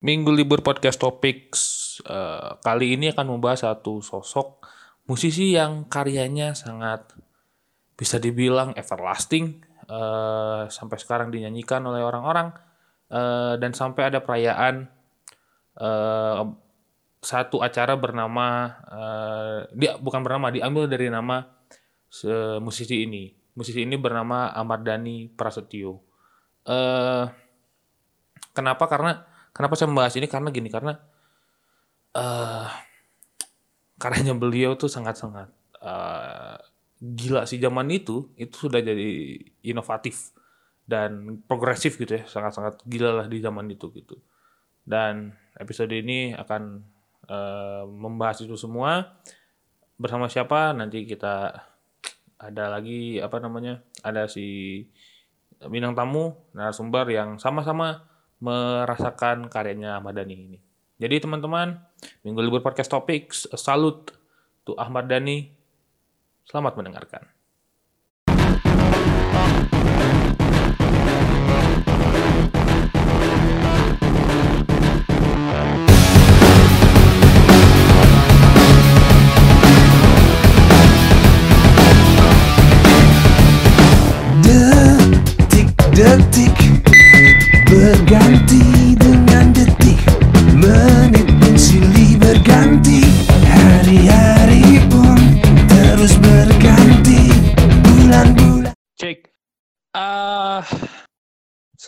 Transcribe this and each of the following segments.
Minggu Libur Podcast Topics eh, kali ini akan membahas satu sosok musisi yang karyanya sangat bisa dibilang everlasting eh, sampai sekarang dinyanyikan oleh orang-orang eh, dan sampai ada perayaan eh, satu acara bernama eh, dia bukan bernama diambil dari nama musisi ini. Musisi ini bernama Ahmad Dhani Prasetyo. Eh kenapa? Karena kenapa saya membahas ini? Karena gini karena eh karyanya beliau tuh sangat-sangat eh, gila sih. Zaman itu itu sudah jadi inovatif dan progresif gitu ya. Sangat-sangat gila lah di zaman itu gitu. Dan episode ini akan eh, membahas itu semua. Bersama siapa? Nanti kita ada lagi apa namanya? Ada si bintang tamu narasumber yang sama-sama merasakan karyanya Ahmad Dhani ini. Jadi teman-teman, Minggu Libur Podcast Topics, salut to Ahmad Dhani. Selamat mendengarkan.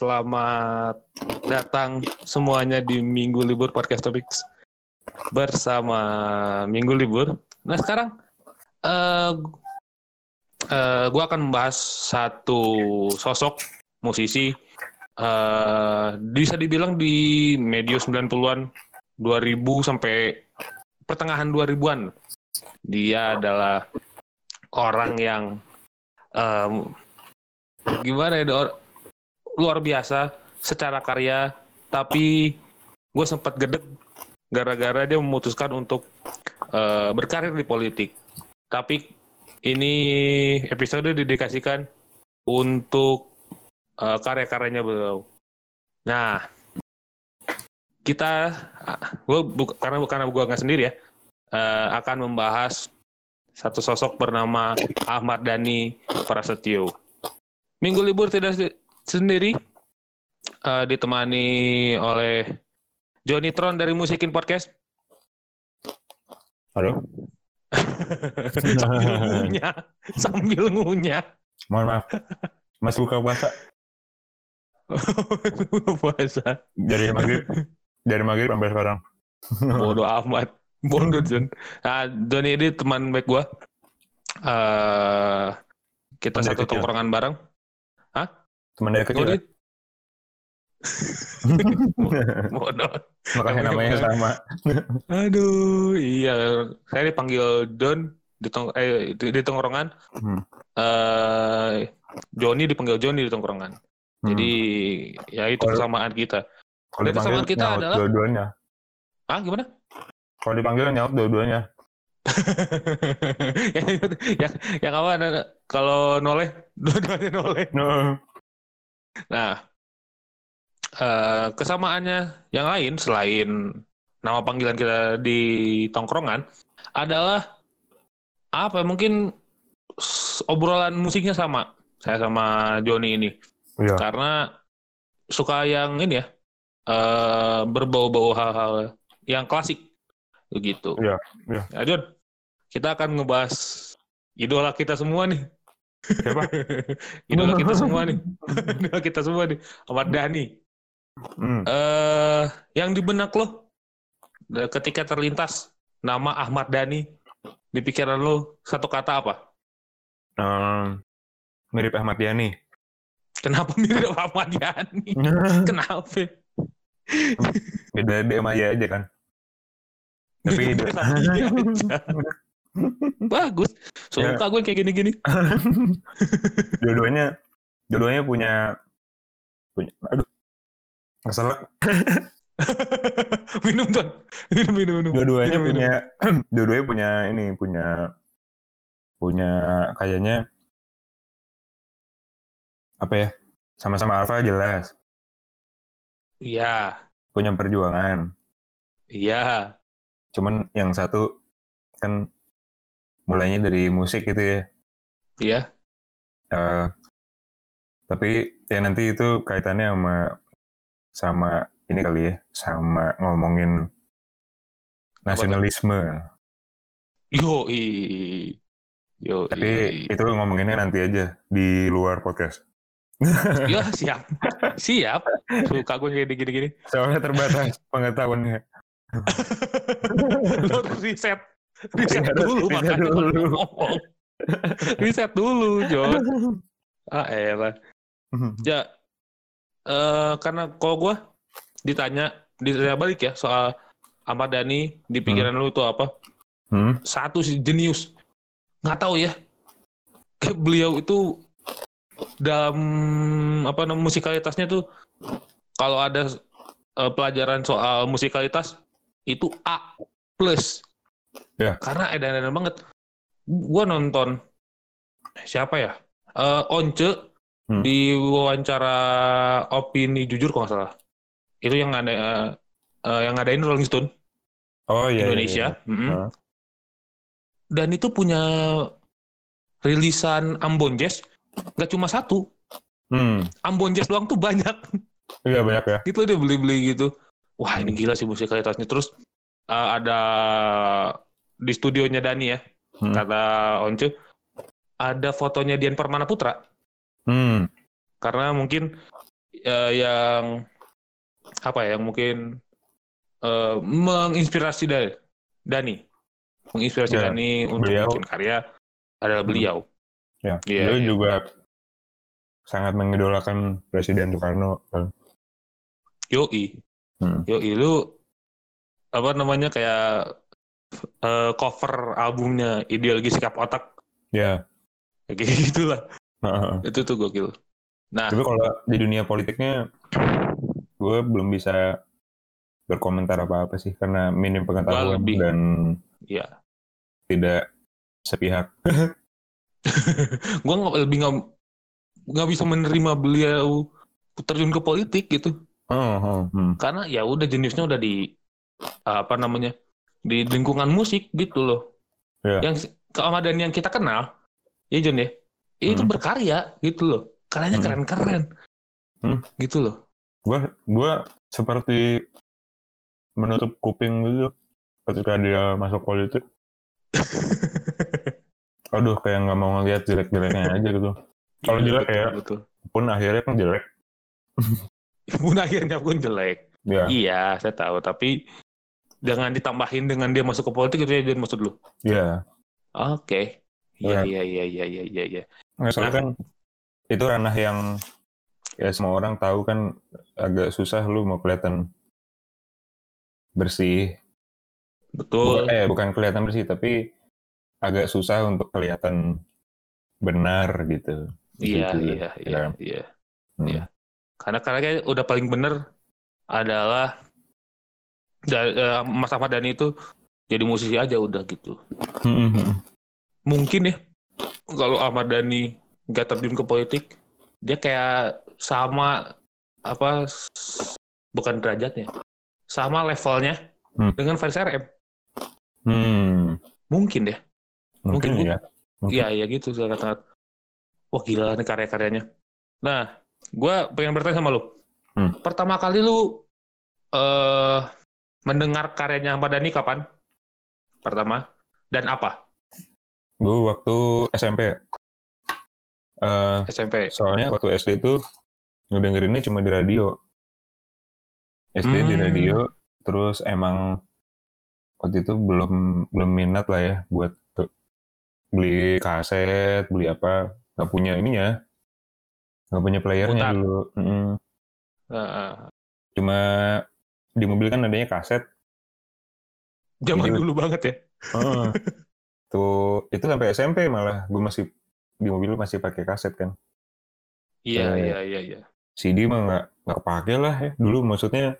Selamat datang semuanya di Minggu Libur Podcast Topics bersama Minggu Libur. Nah sekarang eh eh, gue akan membahas satu sosok musisi eh bisa dibilang di medio 90-an 2000 sampai pertengahan 2000-an dia adalah orang yang em, gimana ya? Luar biasa secara karya tapi gue sempat gedek gara-gara dia memutuskan untuk eh, berkarir di politik. Tapi ini episode didedikasikan untuk eh, karya-karyanya beliau. Nah kita gue karena karena gue nggak sendiri ya eh, akan membahas satu sosok bernama Ahmad Dhani Prasetyo. Minggu libur tidak sendiri eh, ditemani oleh Johnny Tron dari Musikin Podcast. Halo, sambil ngunyah, sambil ngunyah. mohon maaf. Mas buka puasa Puasa. dari maghrib, dari maghrib sampai sekarang. Bodoh amat. Bodoh John. Nah, Johnny ini teman baik gua. Eh kita dari satu kecil. tongkrongan bareng. Teman dari kecil. Ya? bodoh. Makanya Namanya sama. Aduh, iya. Saya dipanggil Don di tong eh di, di tongkrongan. Hmm. Eh Joni dipanggil Joni di tongkrongan. Hmm. Jadi ya itu kesamaan kita. kalau kesamaan kita nyaut adalah- dua-duanya. Ah, gimana? Kalau dipanggil nyaut dua-duanya. yang, yang, yang apa? Nana? Kalau noleh, dua-duanya noleh. No. Nah, eh, kesamaannya yang lain selain nama panggilan kita di tongkrongan adalah apa? ya, Mungkin obrolan musiknya sama. Saya sama Joni ini Iya. karena suka yang ini ya eh, berbau-bau hal-hal yang klasik begitu. Iya, iya. Nah, Jon, kita akan ngebahas idola kita semua nih. Siapa? idola kita semua nih. idola kita semua nih. Ahmad Dhani. Hmm. eh yang di benak lo eh, ketika terlintas nama Ahmad Dhani di pikiran lo satu kata apa? Ehm, mirip Ahmad Yani. Kenapa mirip Ahmad Dhani? Kenapa? Beda DM aja aja kan. Tapi aja. Bagus. Suka gue kayak gini-gini. dua-duanya dua-duanya punya punya aduh nggak salah minum tuh. Minum, minum, minum. dua-duanya punya dua-duanya punya ini punya punya kayaknya apa ya sama-sama alfa jelas Iya. punya perjuangan. Iya. Cuman yang satu kan mulainya dari musik gitu ya. Iya. Eh, tapi ya nanti itu kaitannya sama sama ini kali ya, sama ngomongin nasionalisme. Yo Yo Tapi itu ngomonginnya nanti aja di luar podcast. Ya siap. Siap. Suka gue kayak gini-gini. Soalnya terbatas pengetahuannya. Lo harus riset. Riset dulu makanya dulu. ngomong. Riset dulu, John. Ah, elah. Ya, eh karena kalau gue ditanya, ditanya balik ya soal Ahmad Dhani di pikiran lu itu apa? Hmm? Satu sih jenius. Nggak tahu ya. Beliau itu dalam apa namanya musikalitasnya tuh kalau ada eh, pelajaran soal musikalitas itu A plus. Ya. Karena edan-edan banget. Gua nonton siapa ya? Eh, Once Hmm. di wawancara opini jujur kalau nggak salah. Itu yang ada eh, eh, yang ngadain Rolling Stone Oh iya. iya, Indonesia. iya. Mm-mm. Heeh. Dan itu punya rilisan Ambon Jazz nggak cuma satu. Hmm. Ambon Jazz doang tuh banyak. Iya banyak ya. gitu dia beli-beli gitu. Wah ini gila sih musikalitasnya. Terus eh, ada di studionya Dani ya, Hmm. kata Once, ada fotonya Dian Permana Putra. Hmm. Karena mungkin eh, yang apa ya, yang mungkin eh, menginspirasi dari Dani, menginspirasi Ya, Dani untuk beliau. bikin karya adalah beliau. Ya. Iya, Beliau iya. juga sangat mengidolakan Presiden Soekarno. kan. Yoi, Hmm. yoi lu apa namanya kayak eh, cover albumnya ideologi sikap otak Ya. kayak gitulah Heeh. itu tuh gokil nah Tapi kalau di dunia politiknya, gue belum bisa berkomentar apa-apa sih karena minim pengetahuan lebih. dan ya tidak sepihak. gue nggak lebih nggak nggak bisa menerima beliau terjun ke politik gitu Oh, oh, hmm. karena ya udah jenisnya udah di apa namanya di lingkungan musik gitu loh Iya. yang keamadan yang kita kenal ya John ya itu Hmm. berkarya gitu loh karyanya Hmm. keren-keren Hmm. gitu loh Gue gua seperti menutup kuping gitu ketika dia masuk politik. Aduh, kayak nggak mau ngeliat jelek-jeleknya aja gitu. Kalau Iya, jelek betul, ya. betul Pun akhirnya kan jelek. pun akhirnya pun jelek Ya, Iya, saya tahu. Tapi jangan ditambahin dengan dia masuk ke politik itu ya jangan maksud lu. ya. Oke. Iya, Iya. iya, iya, iya, iya, iya, iya. Nggak, soalnya Nah. kan itu ranah yang ya semua orang tahu kan agak susah lu mau kelihatan bersih. Betul. Bukan, eh, bukan kelihatan bersih, tapi agak susah untuk kelihatan benar gitu. Iya, Gitu, iya, iya, ya. iya. Hmm. Iya. Karena karena udah paling bener adalah da- eh, Mas Ahmad Dhani itu jadi musisi aja udah gitu. Hmm, hmm, Mungkin ya kalau Ahmad Dhani nggak terjun ke politik, dia kayak sama apa bukan derajatnya, sama levelnya Hmm. dengan Faris RM. hmm. Mungkin deh. Mungkin, Mungkin, ya. Iya, iya gitu sangat-sangat. Wah gila nih karya-karyanya. Nah, gue pengen bertanya sama lu. Hmm. Pertama kali lu eh mendengar karyanya Ahmad Dhani kapan? Pertama. Dan apa? Gue waktu SMP. Eh, SMP. soalnya waktu SD itu ngedengerinnya cuma di radio. SD di Hmm. radio, terus emang waktu itu belum belum minat lah ya buat beli kaset, beli apa, nggak punya ininya, nggak punya playernya Putar. dulu. Mm-mm. Heeh. Cuma di mobil kan adanya kaset. zaman Jadi- dulu banget ya. Heeh. tuh itu sampai SMP malah gue masih di mobil masih pakai kaset kan. Iya, Eh, iya, iya, iya. CD mah nggak nggak kepake lah ya dulu maksudnya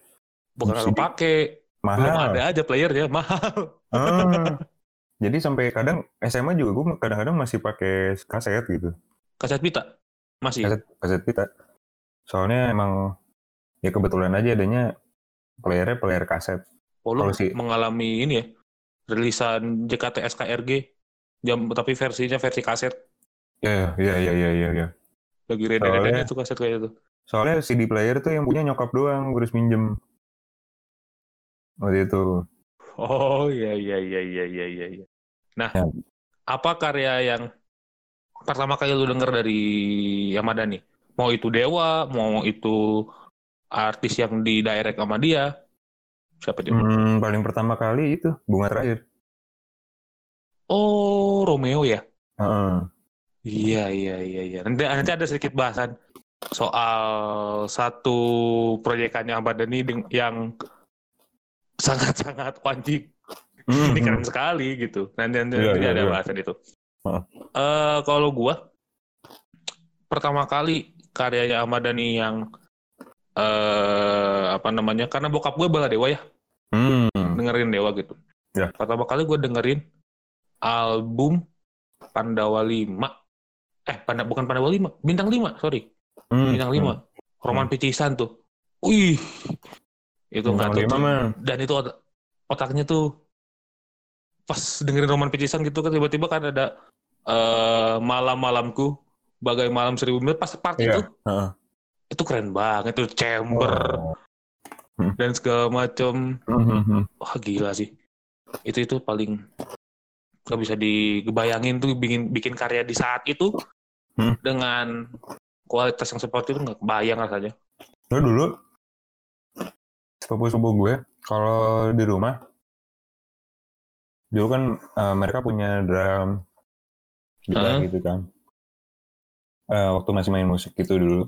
Bukan kalau pakai, belum mahal. ada aja playernya, mahal. Ah. Jadi sampai kadang SMA juga gue kadang-kadang masih pakai kaset gitu, Kaset pita. Masih. kaset kaset pita. Soalnya emang ya kebetulan aja adanya playernya player kaset. Oh, lu Kalau si- mengalami ini ya, rilisan JKT SKRG, jam tapi versinya versi kaset. Iya, iya, iya, iya, iya. iya. Lagi rede-redenya Soalnya- tuh kaset kayak itu. Soalnya CD player tuh yang punya nyokap doang, gue harus minjem. Waktu itu. Oh iya iya iya iya iya iya. iya. Nah, Ya. apa karya yang pertama kali lu denger dari Yamadani? Mau itu Dewa, mau itu artis yang di direct sama dia? Siapa dia? Hmm, paling pertama kali itu bunga terakhir. Oh, Romeo ya? Heeh. Iya iya iya iya. Nanti nanti ada sedikit bahasan soal satu proyekannya Ahmad Dhani yang sangat-sangat wajib. Ini Mhm. keren sekali gitu. Nanti nanti, Iya, nanti iya, ada iya. bahasan itu. Heeh. Eh kalau gua pertama kali karyanya Ahmad Dhani yang eh apa namanya? Karena bokap gue bala dewa ya, Hmm. dengerin dewa gitu. Ya. Pertama kali gue dengerin album Pandawa 5. Eh, Panda, bukan Pandawa 5, Bintang 5, sorry. Hmm. Bintang 5. Roman Picisan tuh. Wih. Itu nggak tuh. Dan itu otak- otaknya tuh pas dengerin Roman Picisan gitu kan tiba-tiba kan ada eh malam-malamku bagai malam seribu mil pas part Iya, itu heeh. Itu keren banget itu chamber Oh. dan segala macam Mhm. wah gila sih itu itu paling nggak bisa dibayangin tuh bikin bikin karya di saat itu Hmm. dengan kualitas yang seperti itu nggak kebayang rasanya Lu dulu sepupu-sepupu gue kalau di rumah dulu kan eh, mereka punya drum gitar Heeh. gitu kan Eh, waktu masih main musik gitu dulu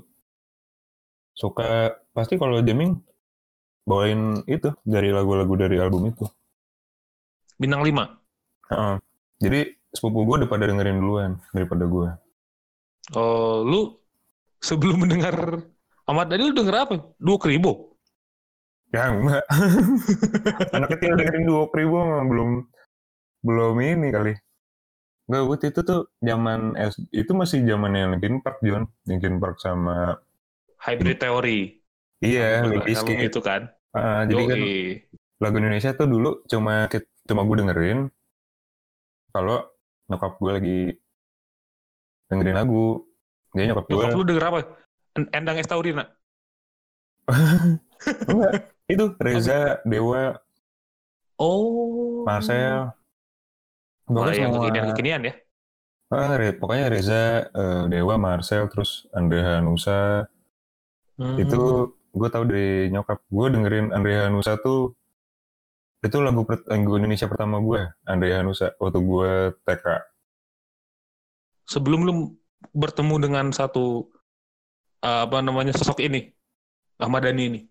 suka pasti kalau jamming bawain itu dari lagu-lagu dari album itu. Bintang 5 Heeh. jadi sepupu gue udah pada dengerin duluan daripada gue oh lu sebelum mendengar Ahmad Dhani lu denger apa? Dua kribo? Ya enggak. Anak kecil dengerin dua mah belum belum ini kali. Enggak, waktu itu tuh zaman S itu masih zaman yang Linkin Park John. Linkin Park sama hybrid theory. Iya Album Limp Bizkit. itu kan? Ah, jadi kan lagu Indonesia tuh dulu cuma cuma gue dengerin kalau nyokap gue lagi dengerin lagu. Dia nyokap gue Nyokap lu denger apa? En- Endang Estaurina enggak itu Reza Dewa oh. Marcel. Pokoknya yang semua. kekinian-kekinian ya? Ah, pokoknya Reza eh, Dewa Marcel terus Andre Hanusa Hmm. itu gue tahu dari nyokap gue dengerin Andre Hanusa tuh itu lagu lagu Indonesia pertama gue Andre Hanusa waktu gue TK sebelum lu bertemu dengan satu uh, apa namanya sosok ini Ahmad Dhani ini.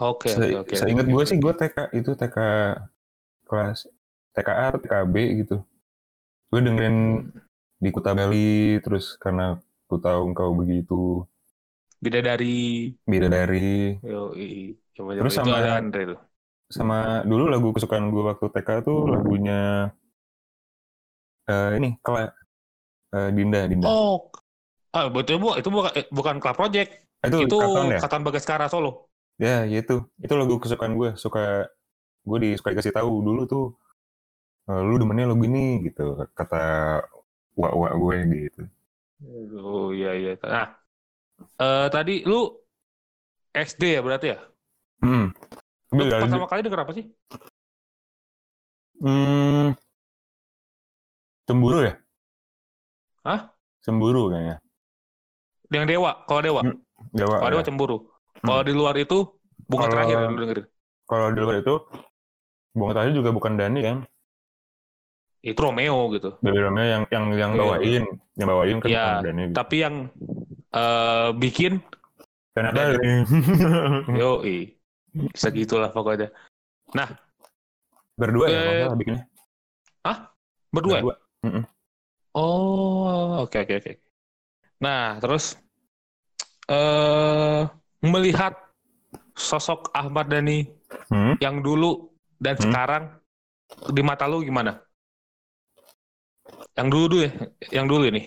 Oke oke oke. seingat oke, gue sih gue TK itu TK kelas TKA atau TKB gitu gue dengerin di Kuta Bali terus karena ku tahu engkau begitu Bidadari. bidadari i, coba Terus itu sama- ada Andre tuh. sama dulu lagu kesukaan gue waktu TK tuh lagunya eh, ini Kela eh, Dinda Dinda Oh, ah betul bu, itu bukan eh, bukan Club Project, itu, itu Katon ya Katan Bagaskara Solo. ya ya itu itu lagu kesukaan gue suka gue di suka dikasih tahu dulu tuh lu demennya lagu ini gitu kata wak wak gue gitu Oh iya iya. Nah, eh, tadi lu SD ya berarti ya? hmm. Lu Tapi pertama kali denger apa sih? Hmm, cemburu ya? Hah? Cemburu kayaknya. Yang Dewa, kalau Dewa. Hmm, Jawa. Kalau Dewa ya. cemburu. Kalau di luar itu bunga Kalau- terakhir yang lu dengerin. Kalau di luar itu, Bunga Tadi juga bukan Dani kan? Itu Romeo gitu. Baby Romeo yang yang yang Iya. bawain, yang bawain kan Iya, bukan Dani. Tapi yang eh bikin Ternyata yo segitulah pokoknya. berdua ya, Eh, kalau bikinnya. Berdua. ya? Berdua. Mm-mm. Oh, oke oke oke. Nah, terus eh melihat sosok Ahmad Dhani Hmm? yang dulu dan Hmm. sekarang di mata lu gimana? Yang dulu dulu ya, yang dulu ini.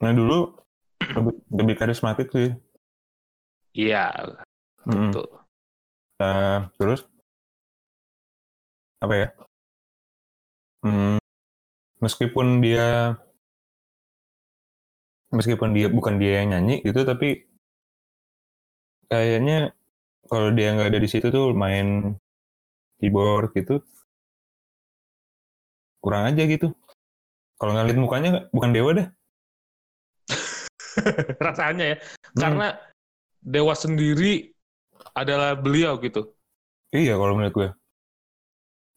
Nah dulu lebih, lebih karismatik sih. Iya. Mm-mm. Tuh. Nah, terus apa ya? Hmm, meskipun dia meskipun dia bukan dia yang nyanyi gitu, tapi kayaknya kalau dia nggak ada di situ tuh main keyboard gitu kurang aja gitu. Kalau ngeliat mukanya bukan dewa dah. Rasanya ya. Hmm. Karena Dewa sendiri adalah beliau gitu. Iya kalau menurut gue.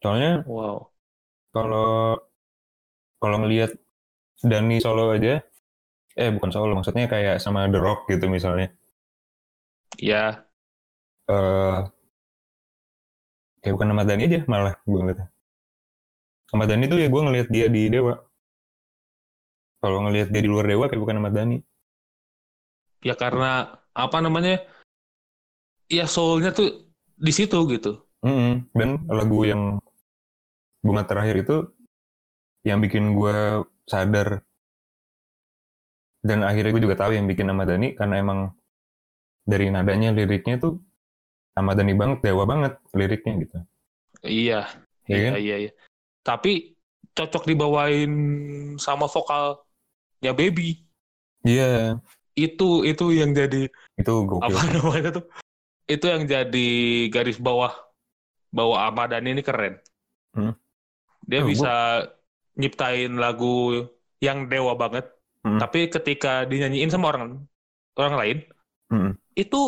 Soalnya Wow. kalau kalau ngelihat Dani solo aja, eh bukan solo maksudnya kayak sama The Rock gitu misalnya. Ya, eh kayak bukan Ahmad Dhani aja malah gue ngeliatnya. Ahmad Dhani tuh ya gue ngelihat dia di Dewa. Kalau ngelihat dia di luar Dewa kayak bukan Ahmad Dhani. Ya karena apa namanya? Ya soulnya tuh di situ gitu. Mm-mm. Dan lagu yang bunga terakhir itu yang bikin gue sadar dan akhirnya gue juga tahu yang bikin Ahmad Dhani karena emang dari nadanya liriknya tuh Ahmad Dhani banget, dewa banget liriknya gitu. Iya, Iya iya, kan? iya, iya. Tapi cocok dibawain sama vokalnya Baby. Iya, Itu itu yang jadi itu gokil. apa namanya tuh? Itu yang jadi garis bawah bahwa Ahmad ini keren. Hmm. Dia Oh, bisa nyiptain lagu yang dewa banget, Hmm. tapi ketika dinyanyiin sama orang orang lain, Mm-mm. itu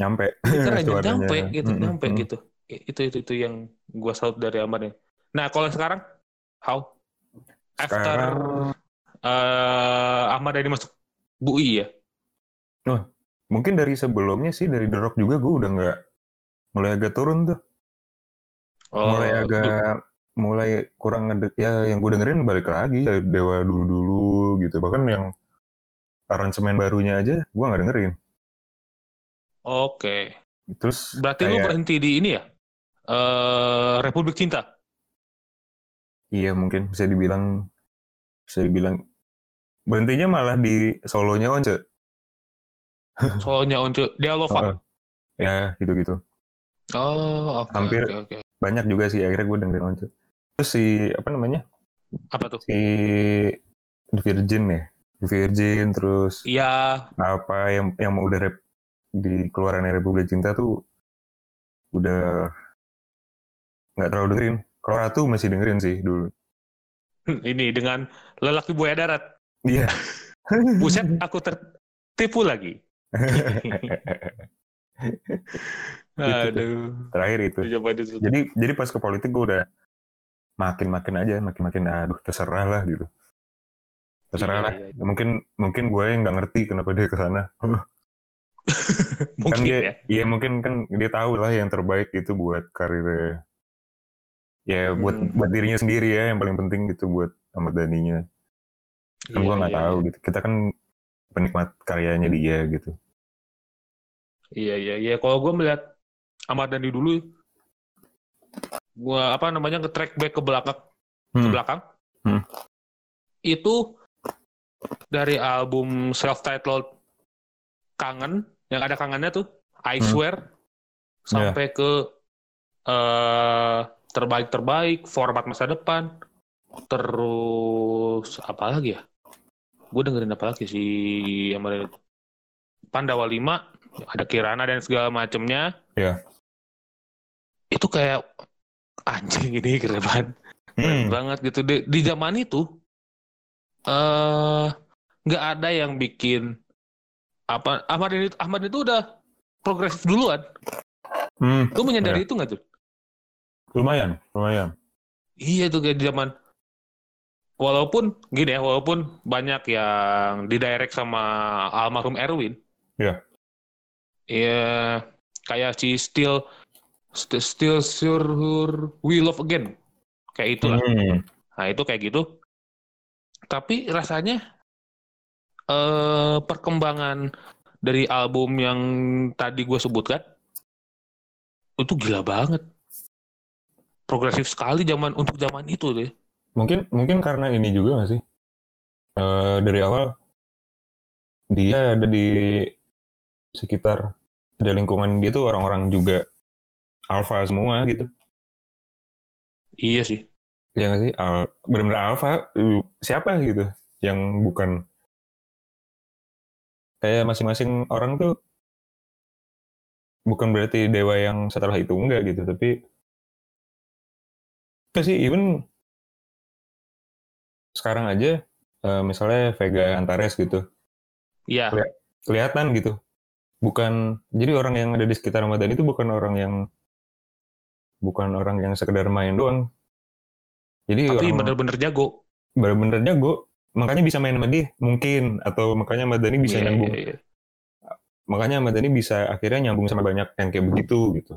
Nyampe. keren nyampe gitu, Mm-mm. nyampe Mm. gitu. Itu itu itu yang gua salut dari Ahmad. Nah, kalau sekarang how after Sekarang eh Ahmad Dhani masuk Bui ya? mungkin dari sebelumnya sih dari The Rock juga gue udah nggak mulai agak turun tuh. mulai Oh, agak mulai kurang ngedek ya yang gue dengerin balik lagi dari Dewa dulu-dulu gitu bahkan yang aransemen barunya aja gue nggak dengerin Oke. terus Berarti lu kayak- berhenti di ini ya? Eh Republik Cinta. iya mungkin bisa dibilang bisa dibilang berhentinya malah di solonya Once Soalnya untuk Dialova. Heeh. ya gitu-gitu Oh, oke. Hampir. oke, oke. banyak juga sih akhirnya gue dengerin Once terus si apa namanya Apa tuh? si The Virgin ya The Virgin terus Iya, apa yang yang udah rap di keluaran Republik Cinta tuh udah nggak terlalu dengerin. Kalau Ratu masih dengerin sih dulu. ini dengan lelaki buaya darat. Iya. Buset, aku tertipu lagi. Aduh. Terakhir itu. Jadi jadi pas ke politik gue udah makin makin aja makin makin aduh terserah lah gitu. Terserah Iya, lah. iya, Mungkin mungkin gue yang nggak ngerti kenapa dia ke sana. Mungkin kan dia, ya. Iya mungkin kan dia tahu lah yang terbaik itu buat karirnya. Ya buat Hmm. buat dirinya sendiri ya yang paling penting gitu buat Ahmad Dhani-nya. Kan Iya, gua nggak iya, tahu gitu. Kita kan penikmat karyanya dia gitu. Iya, iya, iya. Kalau gue melihat Ahmad Dhani dulu, gua apa namanya nge-track back ke belakang, ke Hmm. belakang. Hmm. Itu dari album self-titled Kangen, yang ada kangennya tuh, I Hmm. Swear, sampai ke eh terbaik-terbaik, format masa depan, terus apa lagi ya? Gue dengerin apa lagi sih yang mana Pandawa 5, ada Kirana dan segala macemnya. Iya. Itu kayak anjing ini keren banget. Keren Hmm. banget gitu di, di zaman itu eh nggak ada yang bikin apa Ahmad itu Ahmad itu udah progresif duluan. Hmm. Lu menyadari Iya. itu nggak tuh? Lumayan, lumayan. Iya tuh kayak di zaman walaupun gini ya, walaupun banyak yang didirect sama almarhum Erwin. Iya. Iya, kayak si Still Still, still Sure We Love Again. Kayak itulah. Hmm. Nah, itu kayak gitu. Tapi rasanya eh perkembangan dari album yang tadi gue sebutkan itu gila banget. Progresif sekali zaman untuk zaman itu deh. Mungkin mungkin karena ini juga nggak sih? Eh, dari awal dia ada di sekitar ada lingkungan dia tuh orang-orang juga alpha semua gitu. Iya sih. Ya nggak sih? Al benar-benar uh, siapa gitu yang bukan kayak masing-masing orang tuh bukan berarti dewa yang setelah itu enggak gitu, tapi itu sih even sekarang aja eh, misalnya Vega Antares gitu Iya. kelihatan gitu bukan jadi orang yang ada di sekitar Ramadan itu bukan orang yang bukan orang yang sekedar main doang jadi Tapi bener-bener jago. bener-bener jago makanya bisa main sama dia mungkin atau makanya Madani bisa Iya, nyambung iya, iya. makanya Madani bisa akhirnya nyambung sama banyak yang kayak begitu gitu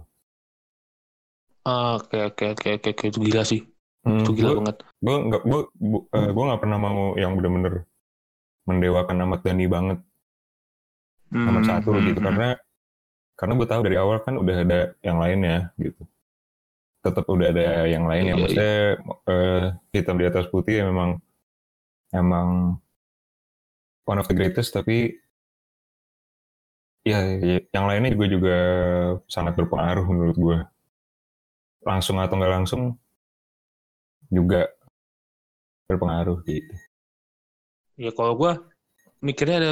Oke oke oke oke oke. itu gila sih. Hmm, Itu gila gua- banget. gue nggak gue gue nggak pernah mau yang bener-bener mendewakan Ahmad Dhani banget nomor Hmm, satu hmm, gitu hmm. karena karena gue tahu dari awal kan udah ada yang lainnya gitu tetap udah ada yang lain yang Iya, maksudnya eh, hitam di atas putih ya memang emang one of the greatest tapi ya, ya, yang lainnya juga juga sangat berpengaruh menurut gue langsung atau nggak langsung juga berpengaruh gitu Ya kalau gua mikirnya ada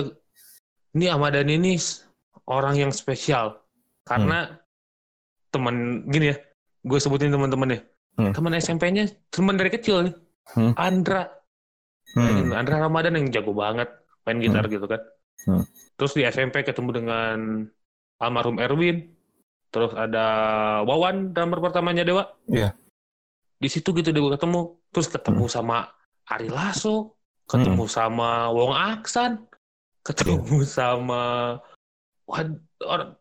ini Ahmad Dhani ini orang yang spesial karena teman gini ya, gue sebutin teman-temannya, Hmm. teman SMP-nya teman dari kecil nih, Hmm. Andra, Hmm. Andra Ramadan yang jago banget main gitar gitu kan. Hmm. Terus di SMP ketemu dengan almarhum Erwin, terus ada Wawan drummer pertamanya Dewa. Iya. Di situ gitu Dewa ketemu, terus ketemu sama Ari Lasso, ketemu sama Wong Aksan, ketemu sama wah orang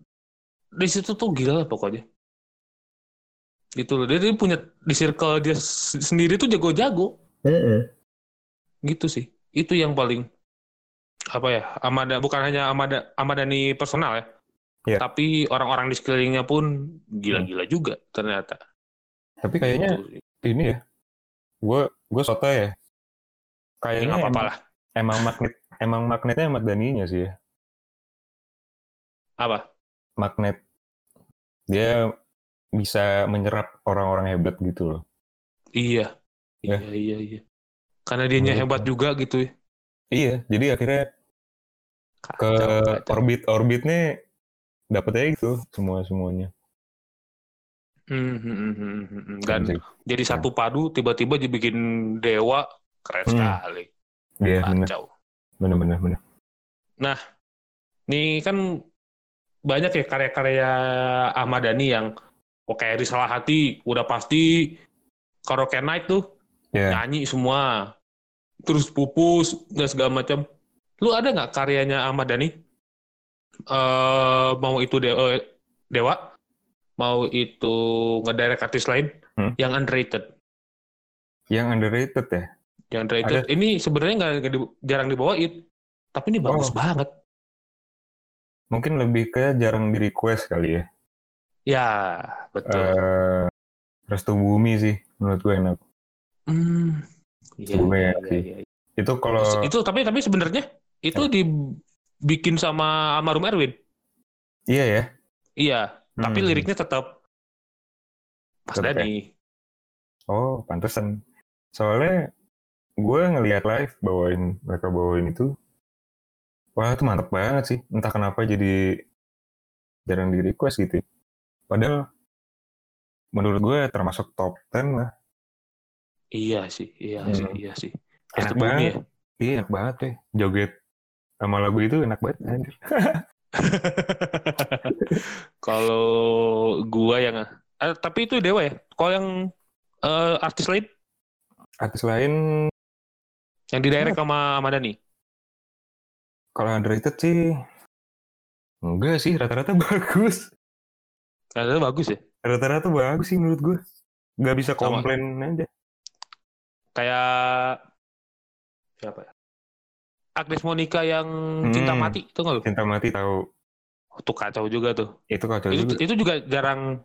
di situ tuh gila lah pokoknya. Gitu loh. Dia, dia punya di circle dia sendiri tuh jago-jago. Gitu sih. Itu yang paling apa ya Amada bukan hanya Amada Amadani personal ya. Iya. tapi orang-orang di sekelilingnya pun gila-gila juga ternyata. Tapi kayaknya Gitu. Ini ya gue gue soto ya. Ya kayaknya nggak apa-apa emang, emang magnet emang magnetnya Ahmad Dhaninya sih ya. Apa? Magnet. Dia bisa menyerap orang-orang hebat gitu loh. Iya. Ya. iya iya iya. Karena dianya Menurut hebat juga gitu ya. Iya jadi akhirnya ke Kacau, orbit orbitnya dapet aja gitu semua semuanya Hmm, hmm, hmm, hmm, hmm, hmm. dan sih. jadi satu padu tiba-tiba dibikin dewa keren Hmm. sekali. Bener. Kacau. Bener bener bener. Nih kan banyak ya karya-karya Ahmad Dhani yang oh, kayak Risalah Hati udah pasti Karaoke Night tuh ya nyanyi semua terus pupus dan segala macam. Lu ada nggak karyanya Ahmad Dhani? Eh mau itu de- eh, Dewa mau itu ngedirect artis lain Hmm. yang underrated. Yang underrated ya? Yang underrated. Ini sebenarnya nggak jarang dibawain tapi ini bagus Oh. banget. Mungkin lebih ke jarang di request kali ya. Ya betul. Eh Restu Bumi sih menurut gue enak. Hmm. Iya, iya, ya iya, iya. itu kalau Itu tapi tapi sebenarnya itu dibikin sama almarhum Erwin. iya ya. Iya, tapi Hmm. liriknya tetap Mas Tetap ya? Oh, pantesan. Soalnya gue ngelihat live bawain mereka bawain itu, wah itu mantep banget sih. Entah kenapa jadi jarang di request gitu. Padahal menurut gue termasuk top 10 lah. Iya sih, iya Hmm. sih, iya sih. Enak Bumi banget. ya. Iya enak banget deh. Joget sama lagu itu enak banget. Kalau gua yang eh, tapi itu Dewa ya. Kalau yang eh, artis lain Artis lain yang di direct sama sama Dani. kalau underrated sih enggak sih rata-rata bagus. Ada bagus ya. Rata-rata bagus sih menurut gue. Nggak bisa Sama. komplain aja. Kayak siapa ya? Agnes Monica yang cinta Hmm. mati itu nggak lu? Cinta mati tahu. Tuh kacau juga tuh. Itu kacau itu, juga. itu juga jarang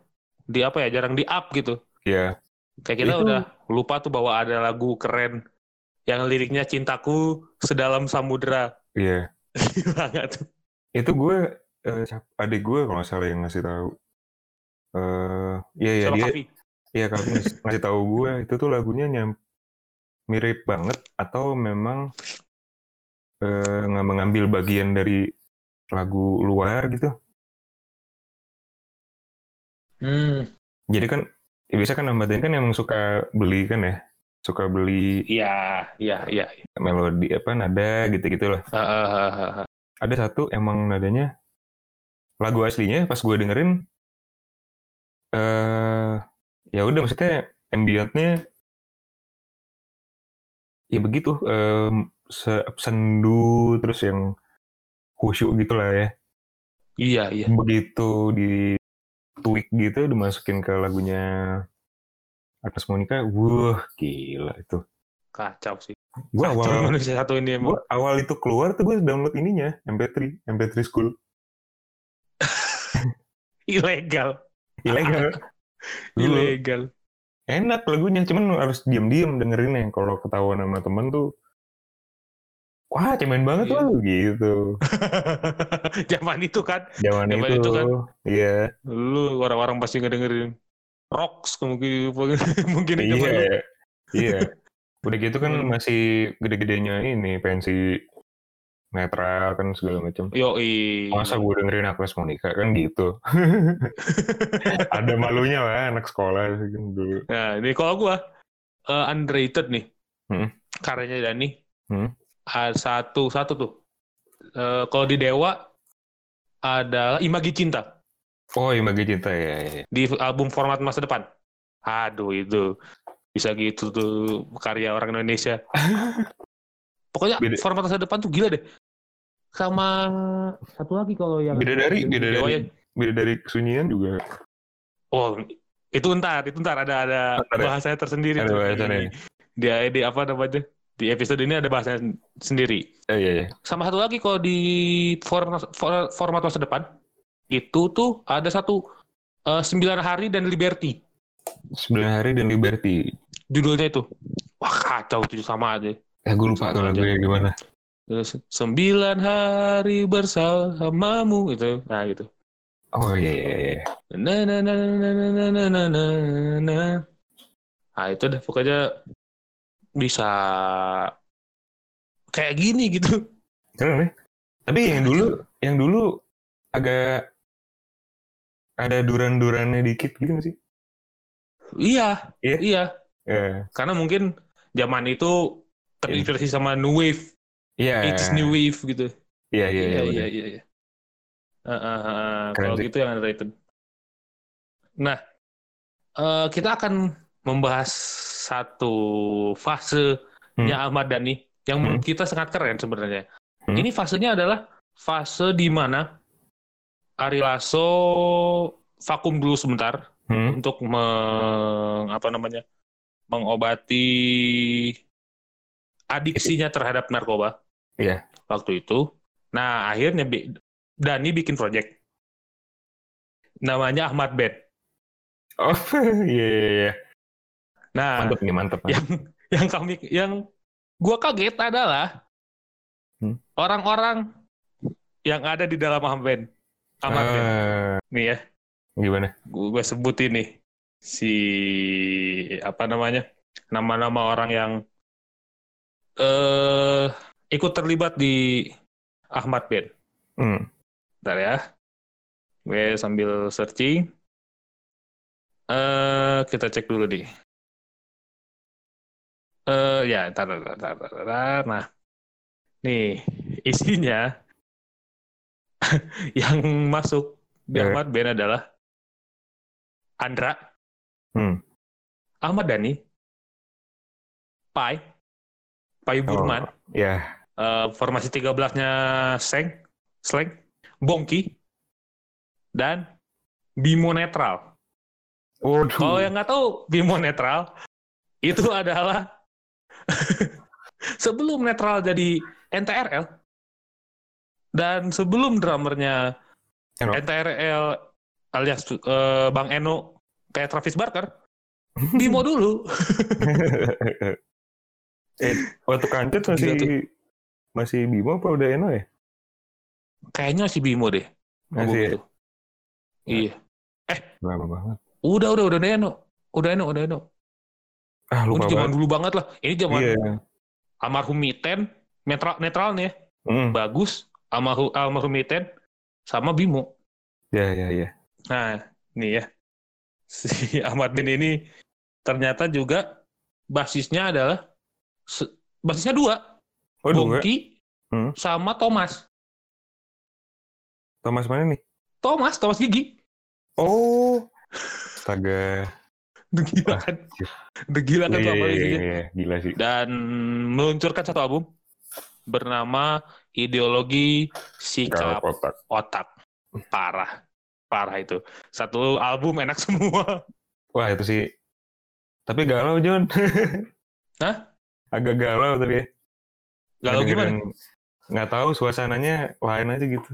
di apa ya jarang di up gitu Iya. kayak kita Itu- udah lupa tuh bahwa ada lagu keren yang liriknya cintaku sedalam samudera Iya. banget tuh itu gue eh, siapa- adik gue kalau nggak salah yang ngasih tahu. Eh, iya iya dia, iya kalau ngasih tahu gue itu tuh lagunya nyam mirip banget atau memang eh, mengambil bagian dari lagu luar gitu. Hmm, Jadi kan ya biasa kan Ahmad kan emang suka beli kan ya, suka beli iya, iya, iya. melodi apa nada gitu-gitu lah. Ah, ah, ah, ah, ah. Ada satu emang nadanya lagu aslinya pas gue dengerin eh ya udah maksudnya ambientnya ya begitu se- sendu terus yang khusyuk gitu lah ya. Iya, iya. Begitu di tweak gitu dimasukin ke lagunya Atas Monica, wah gila itu. Kacau sih. Kacau awal manusia satu ini emang. Gua awal itu keluar tuh gue download ininya MP3 MP3 School Ilegal. ilegal Ilegal. enak lagunya cuman harus diam-diam dengerin yang kalau ketahuan sama temen tuh wah cemen banget Iya. loh gitu Zaman itu kan, zaman Zaman itu, itu kan. iya lu orang-orang pasti ngedengerin rocks mungkin mungkin itu iya lu. iya udah gitu kan Hmm. masih gede-gedenya ini pensi netral kan segala macam Yoi. masa gue dengerin Agnes Monica kan gitu ada malunya lah anak sekolah kan dulu Nah, ini kalau gua eh, underrated nih. Hmm. Karyanya Dani. Hmm. Satu satu tuh. Eh, kalau di Dewa ada Imagi Cinta oh Imagi Cinta ya, ya, ya. di album format masa depan. Aduh itu bisa gitu tuh karya orang Indonesia. Pokoknya Beda- format masa depan tuh gila deh. Sama satu lagi kalau yang Bidadari, yang di Bidadari. Dewa ya. beda dari kesunyian juga Oh, itu ntar, itu ntar ada ada Ntar ya? bahasanya tersendiri. Ada bahasanya. Di, di, di apa namanya? Di episode ini ada bahasanya sendiri. eh, iya iya Sama satu lagi kalau di format, for- format masa depan itu tuh ada satu eh, sembilan hari dan Liberty sembilan hari dan Liberty judulnya itu. Wah kacau itu sama aja. eh gue lupa tuh lagunya gimana Terus, sembilan hari bersamamu itu. Nah gitu. oh iya iya iya Na na na na na na na na na na na. Nah itu deh pokoknya bisa kayak gini gitu. keren ya tapi yang dulu yang dulu agak ada duran-durannya dikit gitu gak sih Iya, Iya. iya. Eh, Karena mungkin zaman itu terinspirasi sama new wave, iya it's new wave gitu. iya iya iya iya, iya. iya. Kalau gitu yang underrated. Nah, eh, kita akan membahas satu fasenya Ahmad Dhani yang menurut kita sangat keren sebenarnya. Hmm. Ini fasenya adalah fase di mana Ari Lasso vakum dulu sebentar Hmm, untuk meng, apa namanya mengobati adiksinya terhadap narkoba. Iya. Waktu itu. Nah akhirnya Bi- Dani bikin project namanya Ahmad Band. oh iya iya iya Nah mantep nih mantep yang yang kami yang gua kaget adalah Hmm. orang-orang yang ada di dalam. Ahmad Band. Eh, Nih ya. gimana gue sebutin nih si apa namanya nama-nama orang yang eh ikut terlibat di Ahmad Band. hmm. Bentar ya. Gue sambil searching. Eh kita cek dulu nih. Eh ya, ntar, ntar, ntar, ntar, ntar. Nah, nih isinya yang masuk di Eh. Ahmad Band adalah Andra, Hmm. Ahmad Dhani, Pai, Pai Burman, ya eh, formasi 13-nya Seng, Sleng, Bongki, dan Bimo Netral. Kalau yang nggak tahu Bimo Netral, itu adalah sebelum Netral jadi NTRL, dan sebelum drummernya Eno. NTRL alias eh, Bang Eno kayak Travis Barker, Bimo dulu. eh waktu kancut masih masih Bimo apa udah Eno ya Kayaknya si Bimo deh. Masih itu. Iya. lama banget. Udah, udah, udah Eno. Udah Eno, udah Eno. Ah lupa ini zaman dulu banget lah. Ini zaman Iya. almarhum Miten, netral, netral nih ya. Hmm. Bagus, almarhum, almarhum Miten, sama Bimo. Ya ya ya. Nah, nih ya. Si Ahmad Ben ini ternyata juga basisnya adalah basisnya dua, Oh. Bongki Hmm. sama Thomas. Thomas mana nih? Thomas, Thomas Gigi. Oh. Astaga. Udah gila Ah, kan? anjir. Udah gila kan Iya tuh iya iya, iya, gila sih. Dan meluncurkan satu album bernama Ideologi Sikap kotak. Otak. Parah. Parah itu. Satu album enak semua. Wah itu sih. Tapi galau John. Hah? Agak galau tapi. ya. Galau gimana? Nggak tahu suasananya lain aja gitu.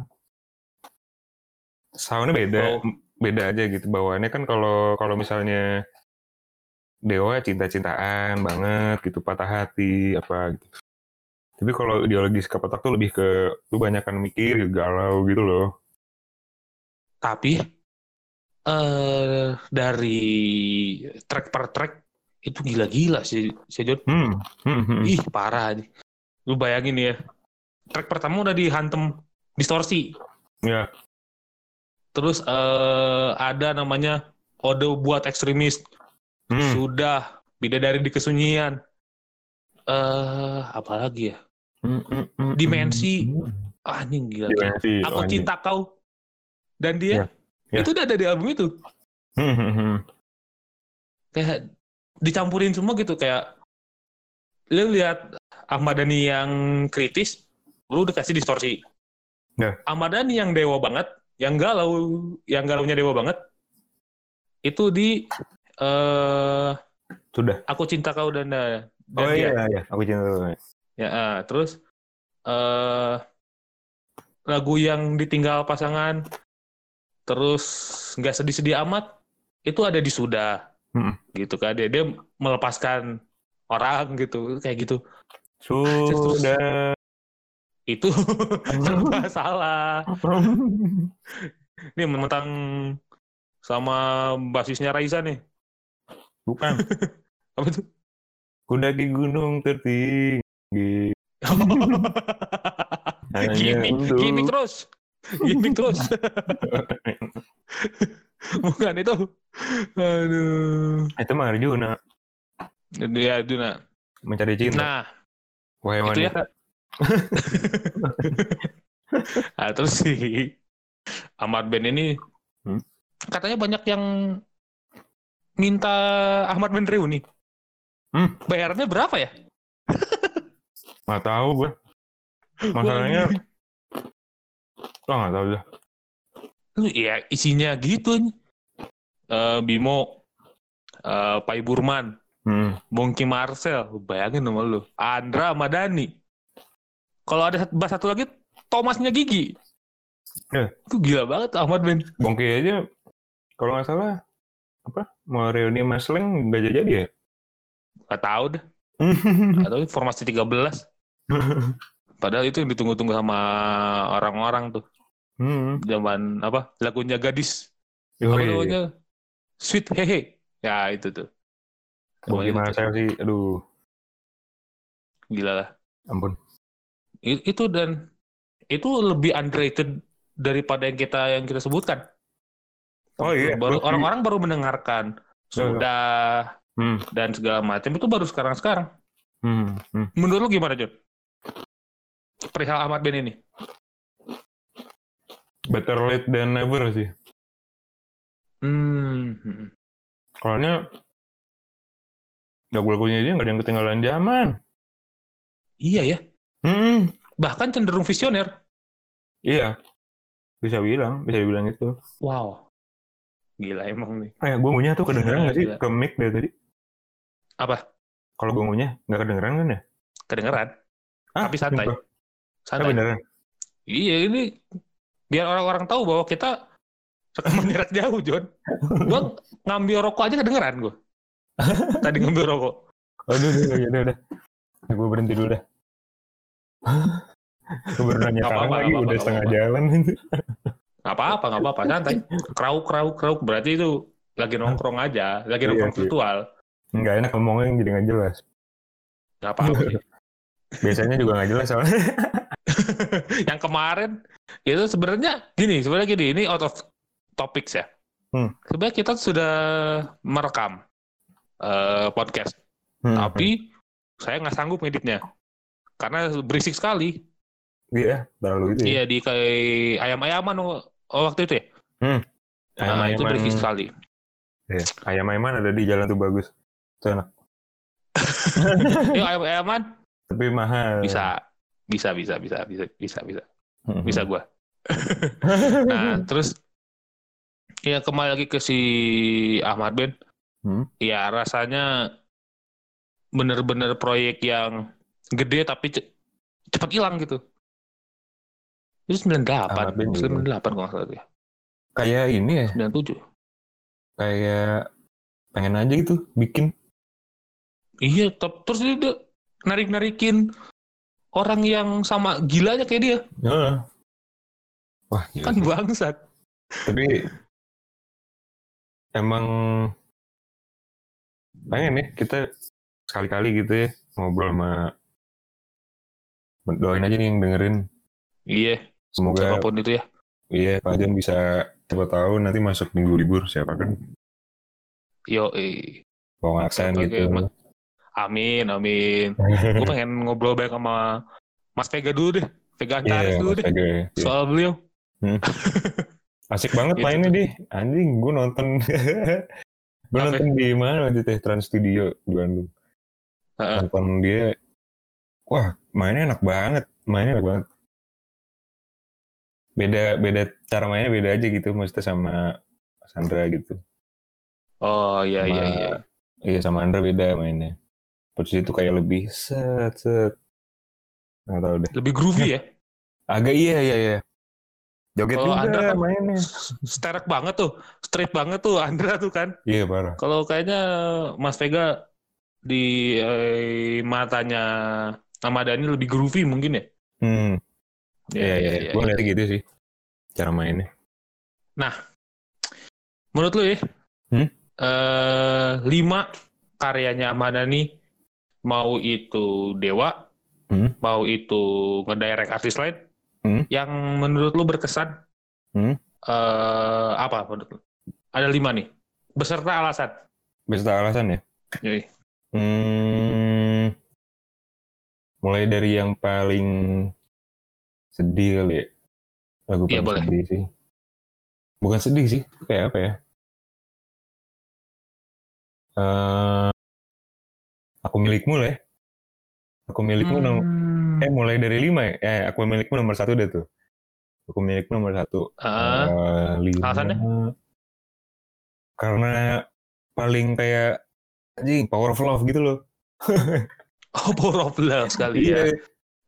Soundnya beda, Oh. beda aja gitu bawaannya kan kalau kalau misalnya Dewa cinta-cintaan banget gitu patah hati apa gitu. Tapi kalau ideologi sikap otak tuh lebih ke lu banyakan mikir galau gitu loh. Tapi eh dari track per track itu gila-gila sih, si. Hmm. hmm, hmm. Ih, parah nih. Lu bayangin ya. Track pertama udah dihantem distorsi. Ya. Terus eh ada namanya Ode buat ekstremis. Hmm. Sudah bidadari di kesunyian. Eh apa lagi ya? Hmm, hmm, hmm, Dimensi. hmm. Ah, gila. Dimensi. Aku oh, anjing. cinta kau. Dan dia Ya, ya. itu udah ada di album itu. Hmm, hmm, hmm. Kayak dicampurin semua gitu kayak lu lihat Ahmad Dhani yang kritis, lu udah kasih distorsi. Ya. Ahmad Dhani yang dewa banget, yang galau, yang galaunya dewa banget, itu di eh Sudah. Aku Cinta Kau dan dan Oh dia. iya, iya. Aku cinta lu. Ya, ah, terus eh lagu yang ditinggal pasangan, terus nggak sedih-sedih amat, itu ada di sudah, Mm-mm. gitu kan dia dia melepaskan orang gitu, kayak gitu. Sudah. Itu serba salah. Ini mentang sama basisnya Raisa nih. Bukan. Apa tuh? Kudaki gunung tertinggi. Untuk- gimmick terus. Gimmick terus. Bukan itu. Aduh. Itu mah Arjuna. Ya, nah. Mencari cinta. Nah, Wahai itu ya. nah, terus si Ahmad Ben ini Hmm? katanya banyak yang minta Ahmad Ben reuni. Hmm. Bayarnya berapa ya? Nggak tahu gue. Masalahnya. Oh nggak tahu dah. Lu ya isinya gitu nih. Eh, Bimo, eh, Pai Burman, Hmm. Bongki Marcel, bayangin sama lu. Andra Madani. Kalau ada satu lagi, Thomasnya Gigi. Eh. Itu gila banget Ahmad Ben. Bongki aja. Kalau nggak salah. Apa? Mau reuni Mas Leng nggak jadi ya? Gak tahu deh. Gak tahu formasi 13. Padahal itu yang ditunggu-tunggu sama orang-orang tuh. hmm. Zaman apa? Lagunya gadis. Oh, apa namanya? Sweet Hehe. Ya itu tuh. Bongki Namanya Marcel sih. Aduh. Gila lah. Ampun. Itu dan itu lebih underrated daripada yang kita yang kita sebutkan. Oh iya. Baru orang-orang baru mendengarkan sudah Hmm. dan segala macam itu baru sekarang-sekarang. Hmm. Hmm. Menurut lu gimana, John? Perihal Ahmad Ben ini. Better late than never sih. Hmm. hmm. Soalnya lagu-lagunya dia nggak ada yang ketinggalan zaman. Iya ya. Hmm. Bahkan cenderung visioner. Iya. Bisa bilang, bisa dibilang itu. Wow. Gila emang nih. Eh, gue ngunyah tuh kedengeran nggak sih ke mic dari tadi? Apa? Kalau gue ngunyah, nggak kedengeran kan ya? Kedengeran. Ah, Tapi santai. sumpah. Ah, Santai. beneran. Iya ini biar orang-orang tahu bahwa kita rekaman jarak jauh, John. Gua ngambil rokok aja kedengeran gua. Tadi ngambil rokok. Aduh, udah, udah, udah. gue berhenti dulu dah. gue baru nanya sekarang apa-apa, lagi, nggak udah apa-apa, setengah nggak jalan. Nggak apa-apa, nggak apa-apa, santai. Krauk, krauk, krauk. Berarti itu lagi nongkrong aja, lagi Iya, nongkrong iya. virtual. Nggak enak ngomongnya jadi nggak jelas. Nggak apa-apa. Biasanya juga nggak jelas soalnya. yang kemarin itu sebenarnya gini, sebenarnya gini, ini out of topics ya. Hmm. Sebenarnya kita sudah merekam eh, podcast, Hmm, tapi saya nggak sanggup ngeditnya karena berisik sekali. Iya, terlalu itu ya. Iya di kayak ayam-ayaman oh, waktu itu ya. Nah, itu Ayam-ayaman- berisik sekali. Iya, Ayam-ayaman ada di jalan tuh bagus. Itu enak. Yuk ayam-ayaman Tapi mahal. bisa, bisa, bisa, bisa, bisa, bisa, bisa, Hmm. bisa gua. Nah, terus ya kembali lagi ke si Ahmad Ben. Hmm. Ya rasanya bener-bener proyek yang gede tapi ce- cepat hilang gitu. Itu 98, Ahmad Ben juga. 98 kalau nggak salah ya. Kayak ini ya, 97. kayak pengen aja gitu bikin. Iya, tep- terus dia, dia narik-narikin orang yang sama gilanya kayak dia. Heeh. Wah, gila Kan bangsat. Tapi emang pengen nih kita sekali-kali gitu ya ngobrol sama doain aja nih yang dengerin. Iya, Semoga siapa pun itu ya. iya Pak Jan bisa siapa tahu nanti masuk minggu libur siapa kan Yo, eh. mau aksen gitu. Ma- Amin, amin. Gue pengen ngobrol baik sama Mas Vega dulu deh. Vega Antares Iya, dulu Mas deh. Vega, iya. Soal beliau. Asik banget Gitu mainnya di anjing gue nonton gue nonton di mana itu ya? Trans Studio di Bandung Heeh. nonton dia wah mainnya enak banget mainnya enak banget beda beda cara mainnya beda aja gitu maksudnya sama Sandra gitu Oh, iya, Sama- iya, iya. iya sama Andra beda mainnya terus itu kayak lebih set set nggak tahu deh Lebih groovy ya. agak iya iya iya joget Kalau juga Andra kan mainnya Sterek banget tuh. Straight banget tuh Andra tuh kan. iya parah Kalau kayaknya Mas Vega di eh, matanya Ahmad Dhani lebih groovy mungkin ya. hmm iya iya, iya, gue iya. lihat gitu sih cara mainnya Menurut lu ya, Hmm? eh, lima karyanya Ahmad Dhani, mau itu Dewa, Hmm? mau itu ngedirect artis lain, Hmm? yang menurut lu berkesan, Hmm? eh, apa menurut lu? Ada lima nih, beserta alasan. beserta alasan ya Yoi. Hmm, mulai dari yang paling sedih kali ya. Lagu paling boleh. sedih sih. Bukan sedih sih, kayak apa ya? Eh, aku milikmu lah ya. Aku milikmu Hmm. eh mulai dari lima ya. Eh, aku milikmu nomor satu deh tuh. Aku milikmu nomor satu. Ah, Eh, lima. alasannya? Karena paling kayak anjing power of love gitu loh. oh, power of love sekali ya.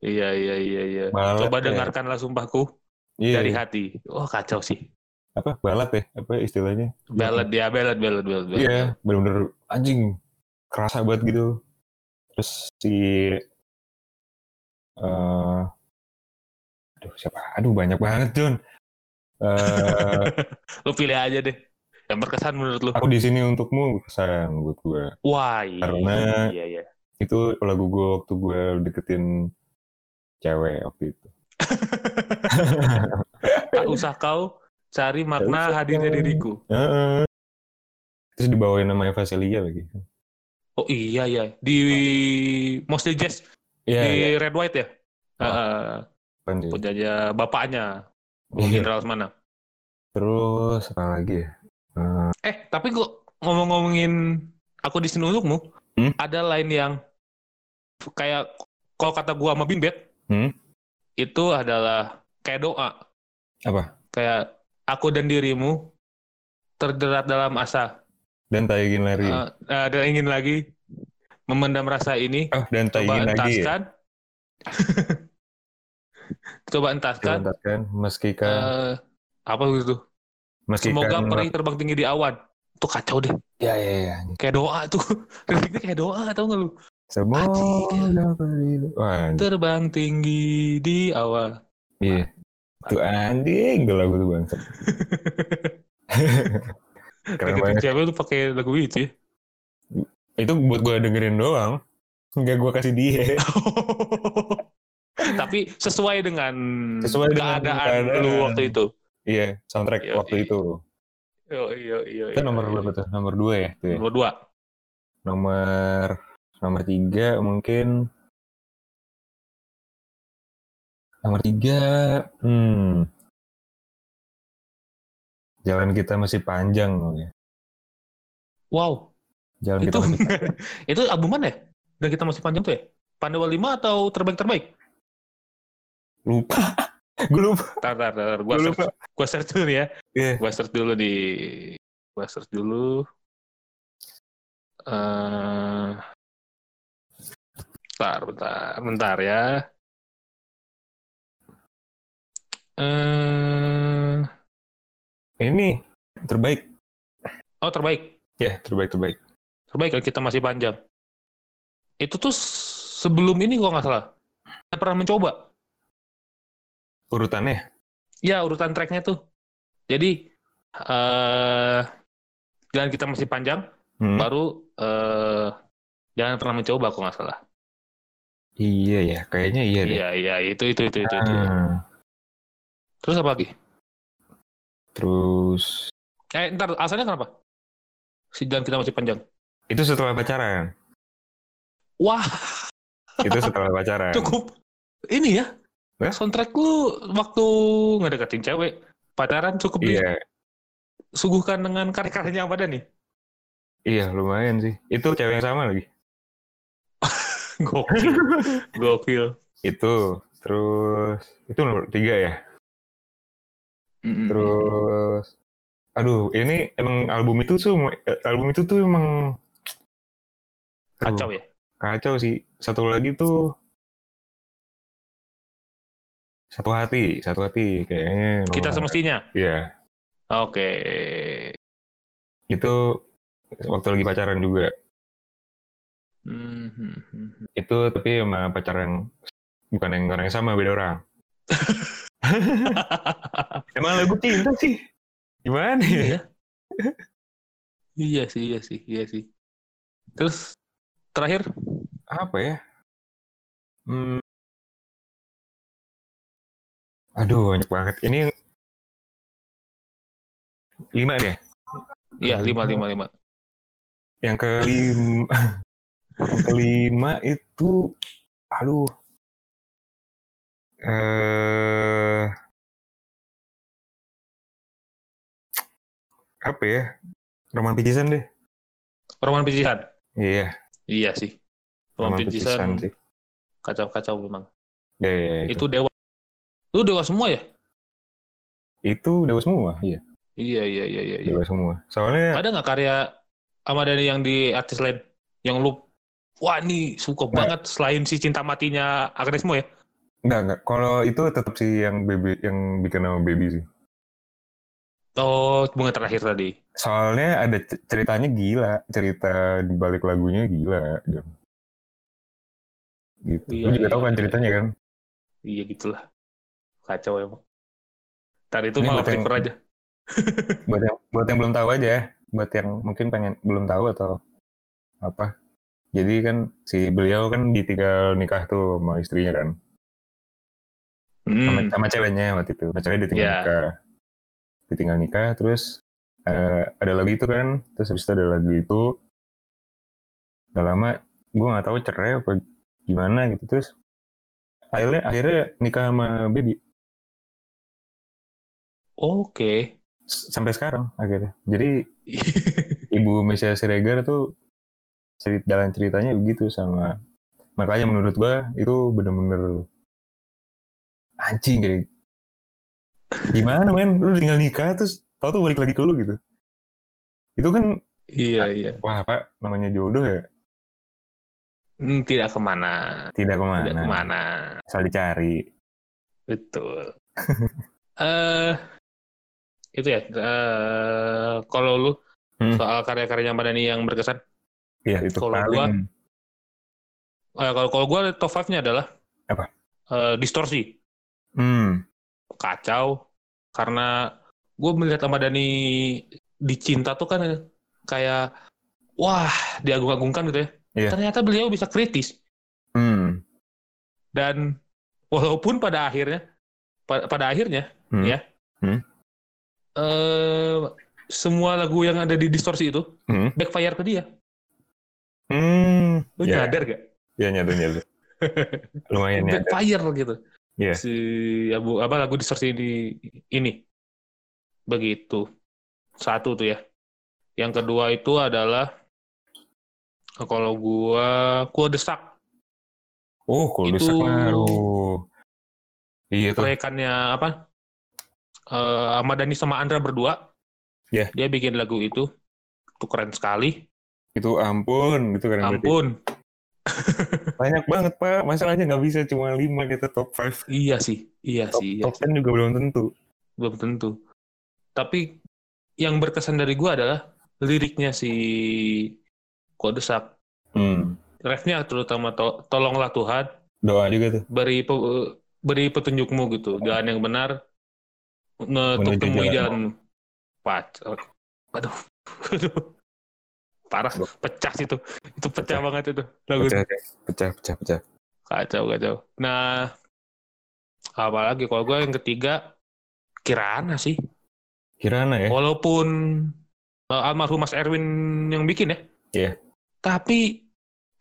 Iya. Iya, iya, iya, iya. Balat Coba ya. dengarkanlah sumpahku Iya. dari hati. Oh, kacau sih. apa balat ya apa istilahnya Ballad ya, ballad, ballad. ballad. iya bener-bener anjing kerasa banget gitu terus si eh aduh siapa aduh banyak banget John Eh Lu pilih aja deh. Yang berkesan menurut lu. aku di sini untukmu kesan buat gue Wah, iya. Karena- iya, iya. itu lagu gue waktu gue deketin cewek waktu itu Tak usah kau cari makna hadirnya diriku. Terus dibawain nama Eva Celia lagi Oh iya ya, di Mostly Jazz iya di iya Red White ya. Oh. Punyanya bapaknya Iya. General mana? terus apa lagi ya Eh, Eh, tapi kok ngomong-ngomongin aku di sini untukmu, Hmm? ada lain yang kayak kalau kata gua sama Bimbet, Hmm? itu adalah kayak doa, apa? Kayak aku dan dirimu terjerat dalam asa, dan tak ingin lari. Eh, eh, dan ingin lagi memendam rasa ini, oh dan tak coba ingin lagi ya? entaskan, coba entaskan, meskikan eh, apa gitu, meskikan semoga peri terbang tinggi di awan, tuh kacau deh, ya ya ya kayak doa tuh, liriknya kayak doa, tau gak lu? Wah Terbang tinggi di awan. iya Tuh anjing tuh lagu tuh bangsat. Keren banget. cewek tuh pakai lagu itu ya. Itu buat gue dengerin doang. Enggak gue kasih dia. Tapi sesuai dengan Sesuai dengan keadaan keadaan. lu waktu itu. iya, soundtrack Yoi. waktu itu. Yo yo yo. Itu nomor berapa tuh? Nomor dua ya? Tuh ya? Nomor dua. Nomor nomor tiga mungkin. Nomor tiga, hmm. Jalan kita masih panjang. ya. Wow. Jalan Itu kita masih itu album mana ya? Dan kita masih panjang tuh ya? Pandawa 5 atau terbaik terbaik? lupa. Gue lupa. Tar tar tar. Gua Gue search, gua search dulu ya. Iya. Gua search dulu di gua search dulu. Eh bentar, bentar, bentar ya. Eh Ini terbaik. oh terbaik. Ya, terbaik terbaik. Terbaik kalau kita masih panjang. Itu tuh sebelum ini gua nggak salah. Saya pernah mencoba. Urutannya. Ya, urutan tracknya tuh. Jadi, eh jalan kita masih panjang, Hmm. baru eh jangan pernah mencoba kok nggak salah. Iya ya, kayaknya iya deh. Iya, iya, itu, itu, itu, itu. itu. Ah, Terus apa lagi? terus Eh, ntar, asalnya kenapa? Si jalan kita masih panjang. itu setelah pacaran. Wah, Itu setelah pacaran. cukup. Ini ya, Hah? soundtrack lu waktu ngedeketin cewek, pacaran cukup Iya, disuguhkan dengan karya-karyanya apa nih? iya lumayan sih. Itu cewek yang sama lagi. Gokil, gokil. Itu, terus itu nomor tiga ya. Mm-mm. Terus, aduh, ini emang album itu tuh, album itu tuh emang aduh, Kacau ya? Kacau sih. Satu lagi tuh satu hati, satu hati kayaknya. Kita nomor- semestinya. Iya, Oke. itu waktu lagi pacaran juga. Mhm. Itu tapi sama pacaran bukan yang orang yang sama, beda orang. Emang lagu cinta sih. Gimana ya? Iya. iya sih, iya sih, iya sih. Terus terakhir, Apa ya? Hmm. Aduh, banyak banget. Ini lima deh. iya lima lima lima. Yang kelima, yang kelima itu, aduh, eh, apa ya? Roman Picisan deh. Roman Picisan. Iya, Iya sih. Roman, Picisan sih. kacau-kacau memang. Ya, ya, ya, itu. Itu dewa. Itu dewa semua ya? Itu dewa semua, iya, Iya iya iya iya. iya. dewa semua. Soalnya Ada nggak karya Ahmad Dhani yang di artis lain yang lu wah ini suka banget selain si cinta matinya Agnesmo ya? enggak enggak. Kalau itu tetap sih yang baby yang bikin nama baby sih. Oh bunga terakhir tadi. Soalnya ada ceritanya gila, cerita di balik lagunya gila. Gitu. Iya, Lu juga iya, tahu kan iya. ceritanya kan? Iya gitulah. Kacau emang. Tadi itu Ini malah yang- aja. Buat yang buat yang belum tahu aja, ya. buat yang mungkin pengen belum tahu atau apa. Jadi kan si beliau kan ditinggal nikah tuh sama istrinya kan. Sama, Hmm. sama ceweknya waktu itu. Sama ceweknya ditinggal Iya. nikah. Ditinggal nikah terus eh, ada lagu itu kan. Terus habis itu ada lagu itu. Udah lama gue nggak tahu cerai apa gimana gitu terus akhirnya akhirnya nikah sama baby Oke. S- sampai sekarang akhirnya jadi ibu Mesia Siregar tuh cerit jalan ceritanya begitu sama makanya menurut gua itu bener-bener anjing kayak gimana men lu tinggal nikah terus tau tuh balik lagi ke lu gitu itu kan iya iya. wah apa namanya jodoh ya Hmm, tidak ke mana. tidak ke mana, Tidak ke mana. asal dicari Betul. Eh itu ya. eh kalau lu Hmm. soal karya-karyanya Ahmad Dhani yang berkesan, iya itu Kalau paling eh, kalau kalau gua top 5-nya adalah Apa? eh, distorsi. hmm kacau karena gue melihat Ahmad Dhani di cinta tuh kan kayak wah diagung-agungkan gitu ya. Iya. Ternyata beliau bisa kritis Hmm. dan walaupun pada akhirnya pa- pada akhirnya Hmm. ya Hmm. eh, semua lagu yang ada di distorsi itu Hmm. backfire ke dia. Hmm. Lu Ya, nyadar gak? ya nyadar nyadar. Lumayan nyadar. backfire gitu. Iya. Si abu apa lagu distorsi di ini. Begitu. Satu tuh ya. Yang kedua itu adalah kalau gua gua desak Oh, Itu- desak aduh. Iya tuh. proyekannya apa? Eh Ahmad Dhani sama Andra berdua. Iya. Dia bikin lagu itu. Itu keren sekali. Itu ampun, gitu kan. Ampun. Banyak banget, Pak. Masalahnya nggak bisa cuma 5 gitu top 5. Iya sih. Iya Top, sih. Iya. top 10 juga belum tentu. belum tentu. Tapi yang berkesan dari gua adalah liriknya si Kodesak. Hmm. Refnya terutama to- tolonglah Tuhan Doa juga tuh. beri pe- beri petunjukmu gitu jalan yang benar untuk temui jalan. jalan pac aduh aduh parah pecah situ itu pecah, Pecah. banget itu lagu Pecah, pecah, pecah, pecah. kacau kacau nah apalagi kalau gue yang ketiga Kirana sih Kirana ya? walaupun uh, almarhum Mas Erwin yang bikin ya. Iya. Tapi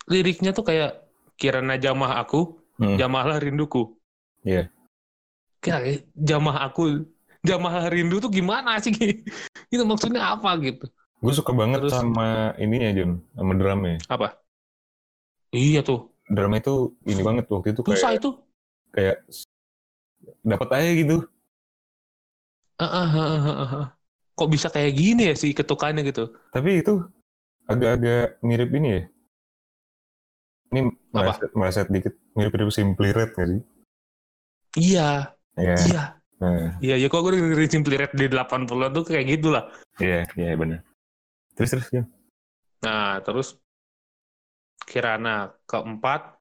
liriknya tuh kayak kirana jamah aku, Hmm. jamahlah rinduku. Iya. Kayak jamah aku, jamah rindu tuh gimana sih? itu maksudnya apa gitu? Gue suka banget Terus- sama ininya, Jun. Sama drumnya. Apa? Iya tuh, Drumnya itu ini banget waktu itu susah kayak, itu. kayak dapat aja gitu. Ah, ah, ah, ah, ah, ah. Kok bisa kayak gini ya sih ketukannya gitu? Tapi itu agak-agak mirip ini ya. Ini meleset, meleset dikit. Mirip-mirip Simply Red nggak sih? Iya, Iya. iya, Nah, iya, ya kok gue dengerin Simply Red di 80 tuh kayak gitu lah. Iya, iya benar. Terus terus ya. Nah, terus Kirana keempat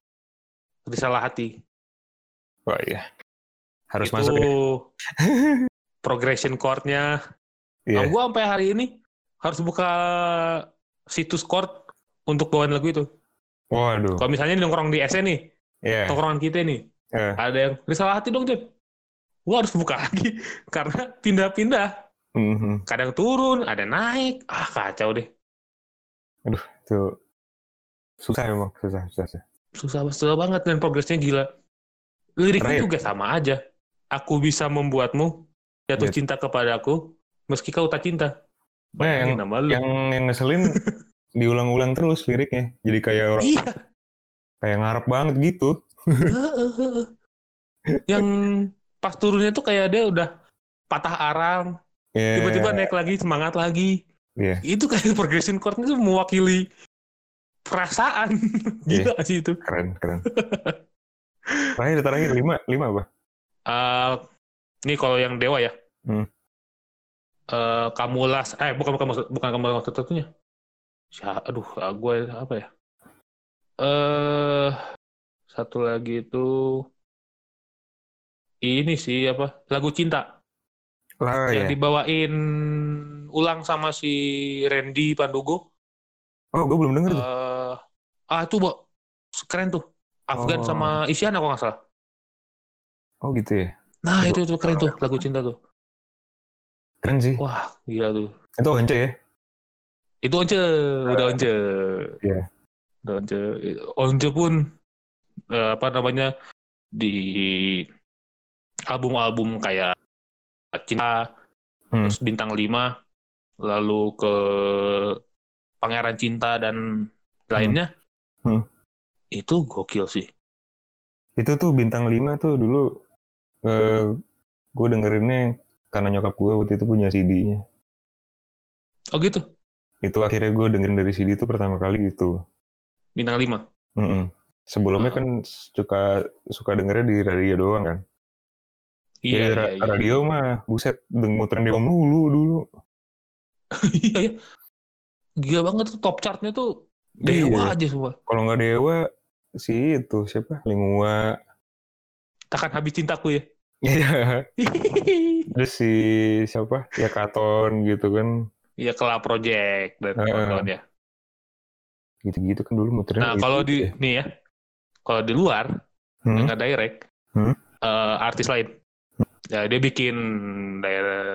Risalah Hati. Wah iya. Harus itu masuk ya. progression chord-nya. Iya. Nah, gua sampai hari ini harus buka situs chord untuk bawaan lagu itu. Waduh. Kalau misalnya nongkrong di SN nih, Iya. nongkrongan kita nih, Eh. ada yang Risalah Hati dong, Jep. Gua harus buka lagi karena pindah-pindah. Mhm. Kadang turun, ada naik. Ah, kacau deh. Itu susah emang, susah, susah. susah. Susah, susah banget dan progresnya gila. Liriknya Terakhir. juga sama aja. Aku bisa membuatmu jatuh Iya. cinta kepadaku meski kau tak cinta. Nah, yang, nama lu. yang yang ngeselin diulang-ulang terus liriknya. Jadi kayak orang Iya. kayak ngarep banget gitu. yang pas turunnya tuh kayak dia udah patah arang, Iya. tiba-tiba naik lagi, semangat lagi. Iya. Itu kayak progression chord itu mewakili perasaan. Gila sih itu. Keren, keren. terakhir, terakhir lima, lima apa? Eh, ini kalau yang dewa ya. Hmm. Eh, kamulas, eh bukan bukan maksud bukan kamulas satunya. Siapa? Aduh, gue apa ya? Eh, satu lagi itu ini sih apa? Lagu cinta. Yang ya. dibawain ulang sama si Randy Pandugo. Oh, gue belum denger tuh. Eh, ah itu Bo. keren tuh. Afgan Oh. sama Isyana kalau nggak salah. Oh gitu ya. Nah Itu- itu itu keren tuh lagu cinta tuh. Keren sih. Wah gila tuh. Itu Once ya? Itu Once, udah Once. Iya. Udah Once. Once pun eh, apa namanya di album-album kayak Cinta, Hmm. terus Bintang 5, lalu ke Pangeran Cinta dan lainnya. Hmm. Itu gokil sih. Itu tuh bintang 5 tuh dulu eh gue dengerinnya karena nyokap gue waktu itu punya CD-nya. Oh gitu, Itu akhirnya gue dengerin dari CD itu pertama kali itu. Bintang 5. Mm-mm. Sebelumnya Ah. kan suka suka dengernya di radio doang kan. Iya, Ya, iya, iya. radio mah buset deng muterin dia mulu dulu. Iya, iya. Gila banget tuh top chartnya tuh dewa Iya. aja semua. Kalau nggak dewa si itu siapa? Lingua. Takkan habis cintaku ya. Iya. Terus si siapa? Ya Katon gitu kan. Iya Kela Project dan kawan-kawan ya. Gitu-gitu kan dulu muternya. Nah gitu kalau ya. di nih ya, kalau di luar Hmm? yang nggak direct, Hmm? eh, artis lain, ya dia bikin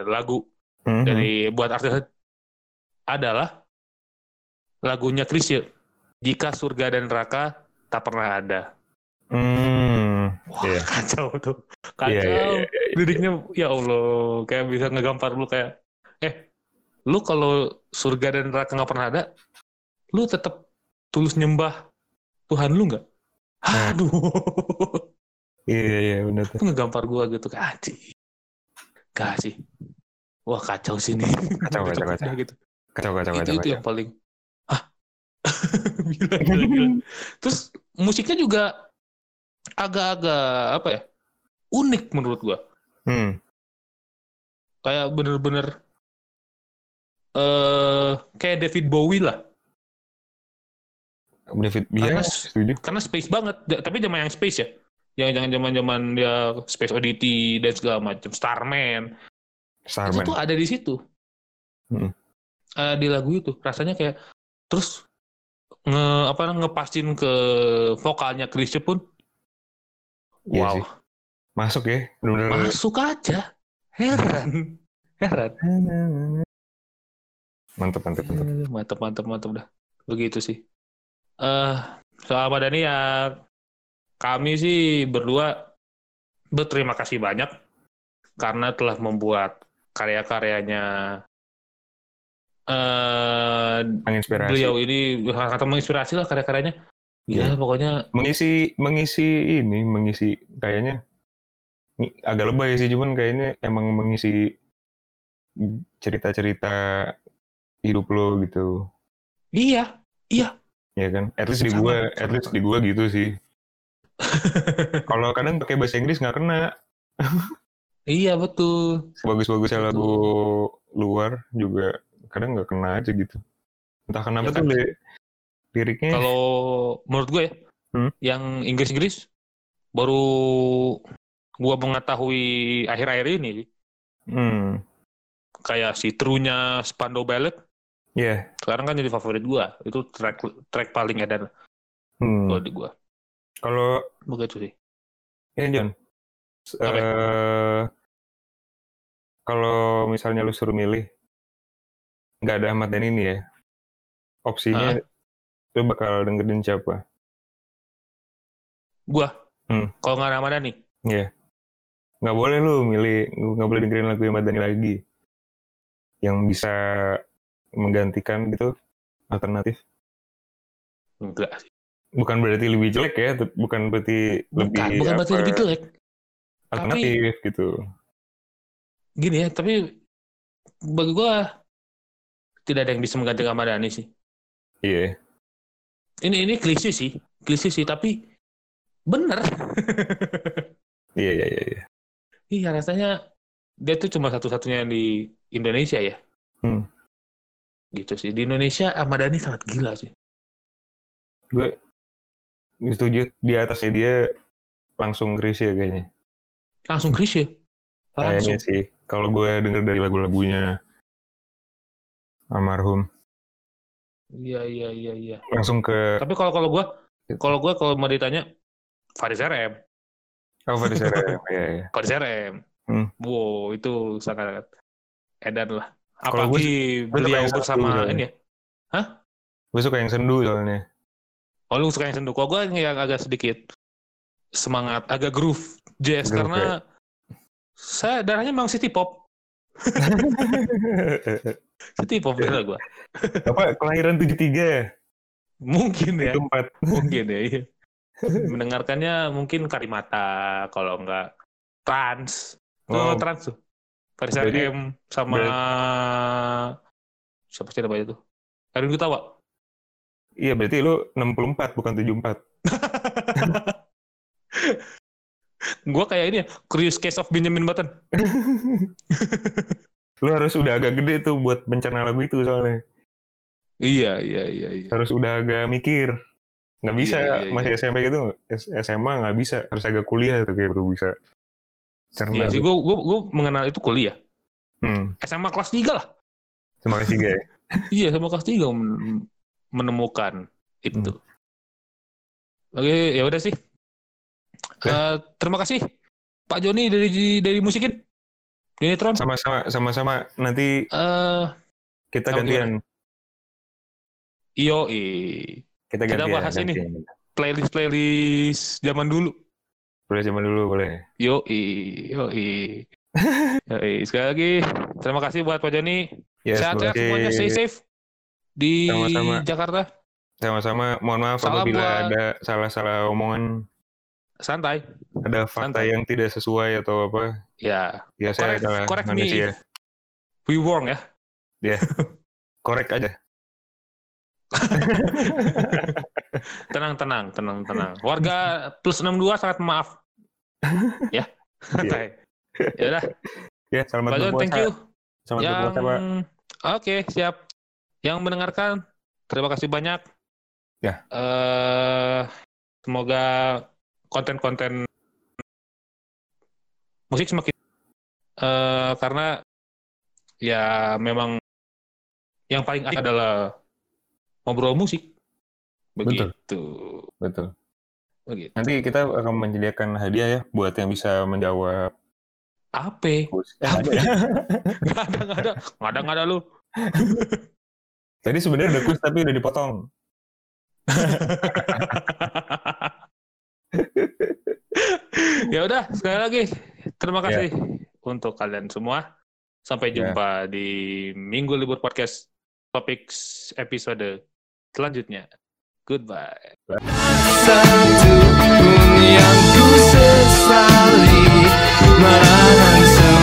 lagu Hmm, dari buat artis adalah lagunya Chrisye. Jika surga dan neraka tak pernah ada. Hmm. Wah Iya. kacau tuh, kacau. Iya, iya, iya, iya. Liriknya ya Allah, kayak bisa ngegampar lu kayak, eh, lu kalau surga dan neraka nggak pernah ada, lu tetap tulus nyembah Tuhan lu nggak? Nah. Aduh, Iya, iya, benar itu ngegampar gua gitu kayak aci. Gak sih. Wah kacau sih nih. Kacau, kacau, kacau. Gitu. Kacau, kacau, itu kacau. itu kacau. yang paling. Ah, gila, gila, gila. Terus musiknya juga agak-agak apa ya? Unik menurut gua. Hmm. Kayak bener-bener eh kayak David Bowie lah. David, Karena iya, setuju. karena space banget tapi zaman yang space ya yang jangan zaman zaman dia space oddity dan segala macam. Starman. Itu Starman. tuh ada di situ. Mm. Eh, di lagu itu. Rasanya kayak terus nge apa ngepasin ke vokalnya Chrisye pun. Iya wow. sih. Masuk ya, benar-benar. masuk aja. Heran. Heran. Mantap, mantap. Eh, mantap mantap mantap dah. Begitu sih. Eh soal Mbak Dani ya kami sih berdua berterima kasih banyak karena telah membuat karya-karyanya eh Menginspirasi. beliau ini kata menginspirasi lah karya-karyanya ya Iya. pokoknya Mengisi, mengisi ini, mengisi kayaknya agak lebay sih, cuman kayaknya emang mengisi cerita-cerita hidup lo gitu. iya iya Ya kan? At least di gua, at least di gua gitu sih. Kalau kadang pakai bahasa Inggris nggak kena. iya betul Bagus-bagusnya lagu luar juga kadang nggak kena aja gitu. Entah kenapa Ya tuh kan? li- liriknya kalau menurut gue ya Hmm? yang Inggris-Inggris baru gua mengetahui akhir-akhir ini hmm, kayak si True-nya Spandau Ballet ya, sekarang kan jadi favorit gua itu track track paling edan hmm. kalau di gua Kalau begitu sih. Ya John, eh, kalau misalnya lu suruh milih, nggak ada Ahmad Dhani nih ya, opsinya lu bakal dengerin siapa? gua? Hmm. kalau nggak Ramadan nih Ya, nggak boleh lu milih, nggak boleh dengerin lagu Ahmad Dhani lagi, yang bisa menggantikan gitu alternatif. enggak sih Bukan berarti lebih jelek ya, bukan berarti lebih bukan bukan berarti apa, lebih jelek alternatif gitu. gini ya tapi bagi gua tidak ada yang bisa menggantikan Ramadhani sih Iya, ini ini klise sih klise sih tapi bener iya, iya, iya. iya. iya rasanya dia tuh cuma satu-satunya di Indonesia ya Hmm. gitu sih di Indonesia Ahmad Dhani sangat gila sih gue setuju. Di atasnya dia langsung Chris ya kayaknya. Langsung klise langsung. Kayaknya sih. Kalau gue denger dari lagu-lagunya almarhum. Iya iya iya iya. Langsung ke Tapi kalau kalau gua kalau gua kalau mau ditanya Faris RM, oh Faris RM ya, ya. Faris RM. Hmm. Wow, itu sangat edan lah. Apalagi beliau bersama ini ya. gue suka yang sendu soalnya Oh, lu suka yang sendu. Kalau gua yang agak sedikit semangat, agak groove jazz Groove, karena saya darahnya memang city pop. City pop bener gua. apa kelahiran 73 ya Mungkin ya, itu empat mungkin ya. iya. Mendengarkannya mungkin Karimata kalau enggak trans. Oh, Tuh, trans tuh. Berarti- RM sama siapa sih namanya tuh? Erwin Gutawa. Iya berarti lu 64 bukan 74 Gua kayak ini ya, Curious Case of Benjamin Button. lu harus udah agak gede tuh buat bencana lagu itu soalnya Iya, iya, iya, iya. harus udah agak mikir nggak bisa Iya, iya, masih SMP gitu SMA nggak bisa harus agak kuliah tuh kayak baru bisa Cerna. Iya sih, gue gue gue mengenal itu kuliah. Hmm, SMA kelas 3 lah. terima kasih guys. Iya, sama kelas 3 men- menemukan itu. Oke, ya udah sih. Oke. Eh, terima kasih Pak Joni dari dari musikin. Dinitron. Sama-sama, sama-sama. Nanti Eh, kita gantian. iyo Kita Kita gantian. bahas ini. gantian. playlist playlist zaman dulu. Boleh zaman dulu, boleh. Yo yo Sekali lagi terima kasih buat Pak Joni. Yes, Sehat-sehat semuanya, stay safe di Sama-sama. Jakarta. Sama-sama. Mohon maaf Salam apabila buat- ada salah-salah omongan, Santai. ada fakta Santai. yang tidak sesuai atau apa. Ya, Ya saya Correct- adalah correct me. manusia. we wrong ya. Korek aja. Tenang, tenang, tenang, tenang. Warga plus 62 sangat maaf. ya. Santai. Ya udah, Ya, selamat berpuasa. thank you. Selamat Yang berpuasa, Pak. Oke, siap. Yang mendengarkan, terima kasih banyak. Ya. Eh, semoga konten-konten musik semakin eh karena ya memang yang paling asik adalah ngobrol musik. Betul. Begitu. Betul. Begitu. Nanti kita akan menyediakan hadiah ya buat yang bisa menjawab. Apa? Eh, ada ya? Ada, nggak ada. Nggak ada, nggak ada lu. Tadi sebenarnya udah kuis tapi udah dipotong. ya udah sekali lagi terima kasih untuk kalian semua sampai Ya. jumpa di minggu libur podcast topik episode selanjutnya goodbye Satu pun yang ku sesali Malahan semua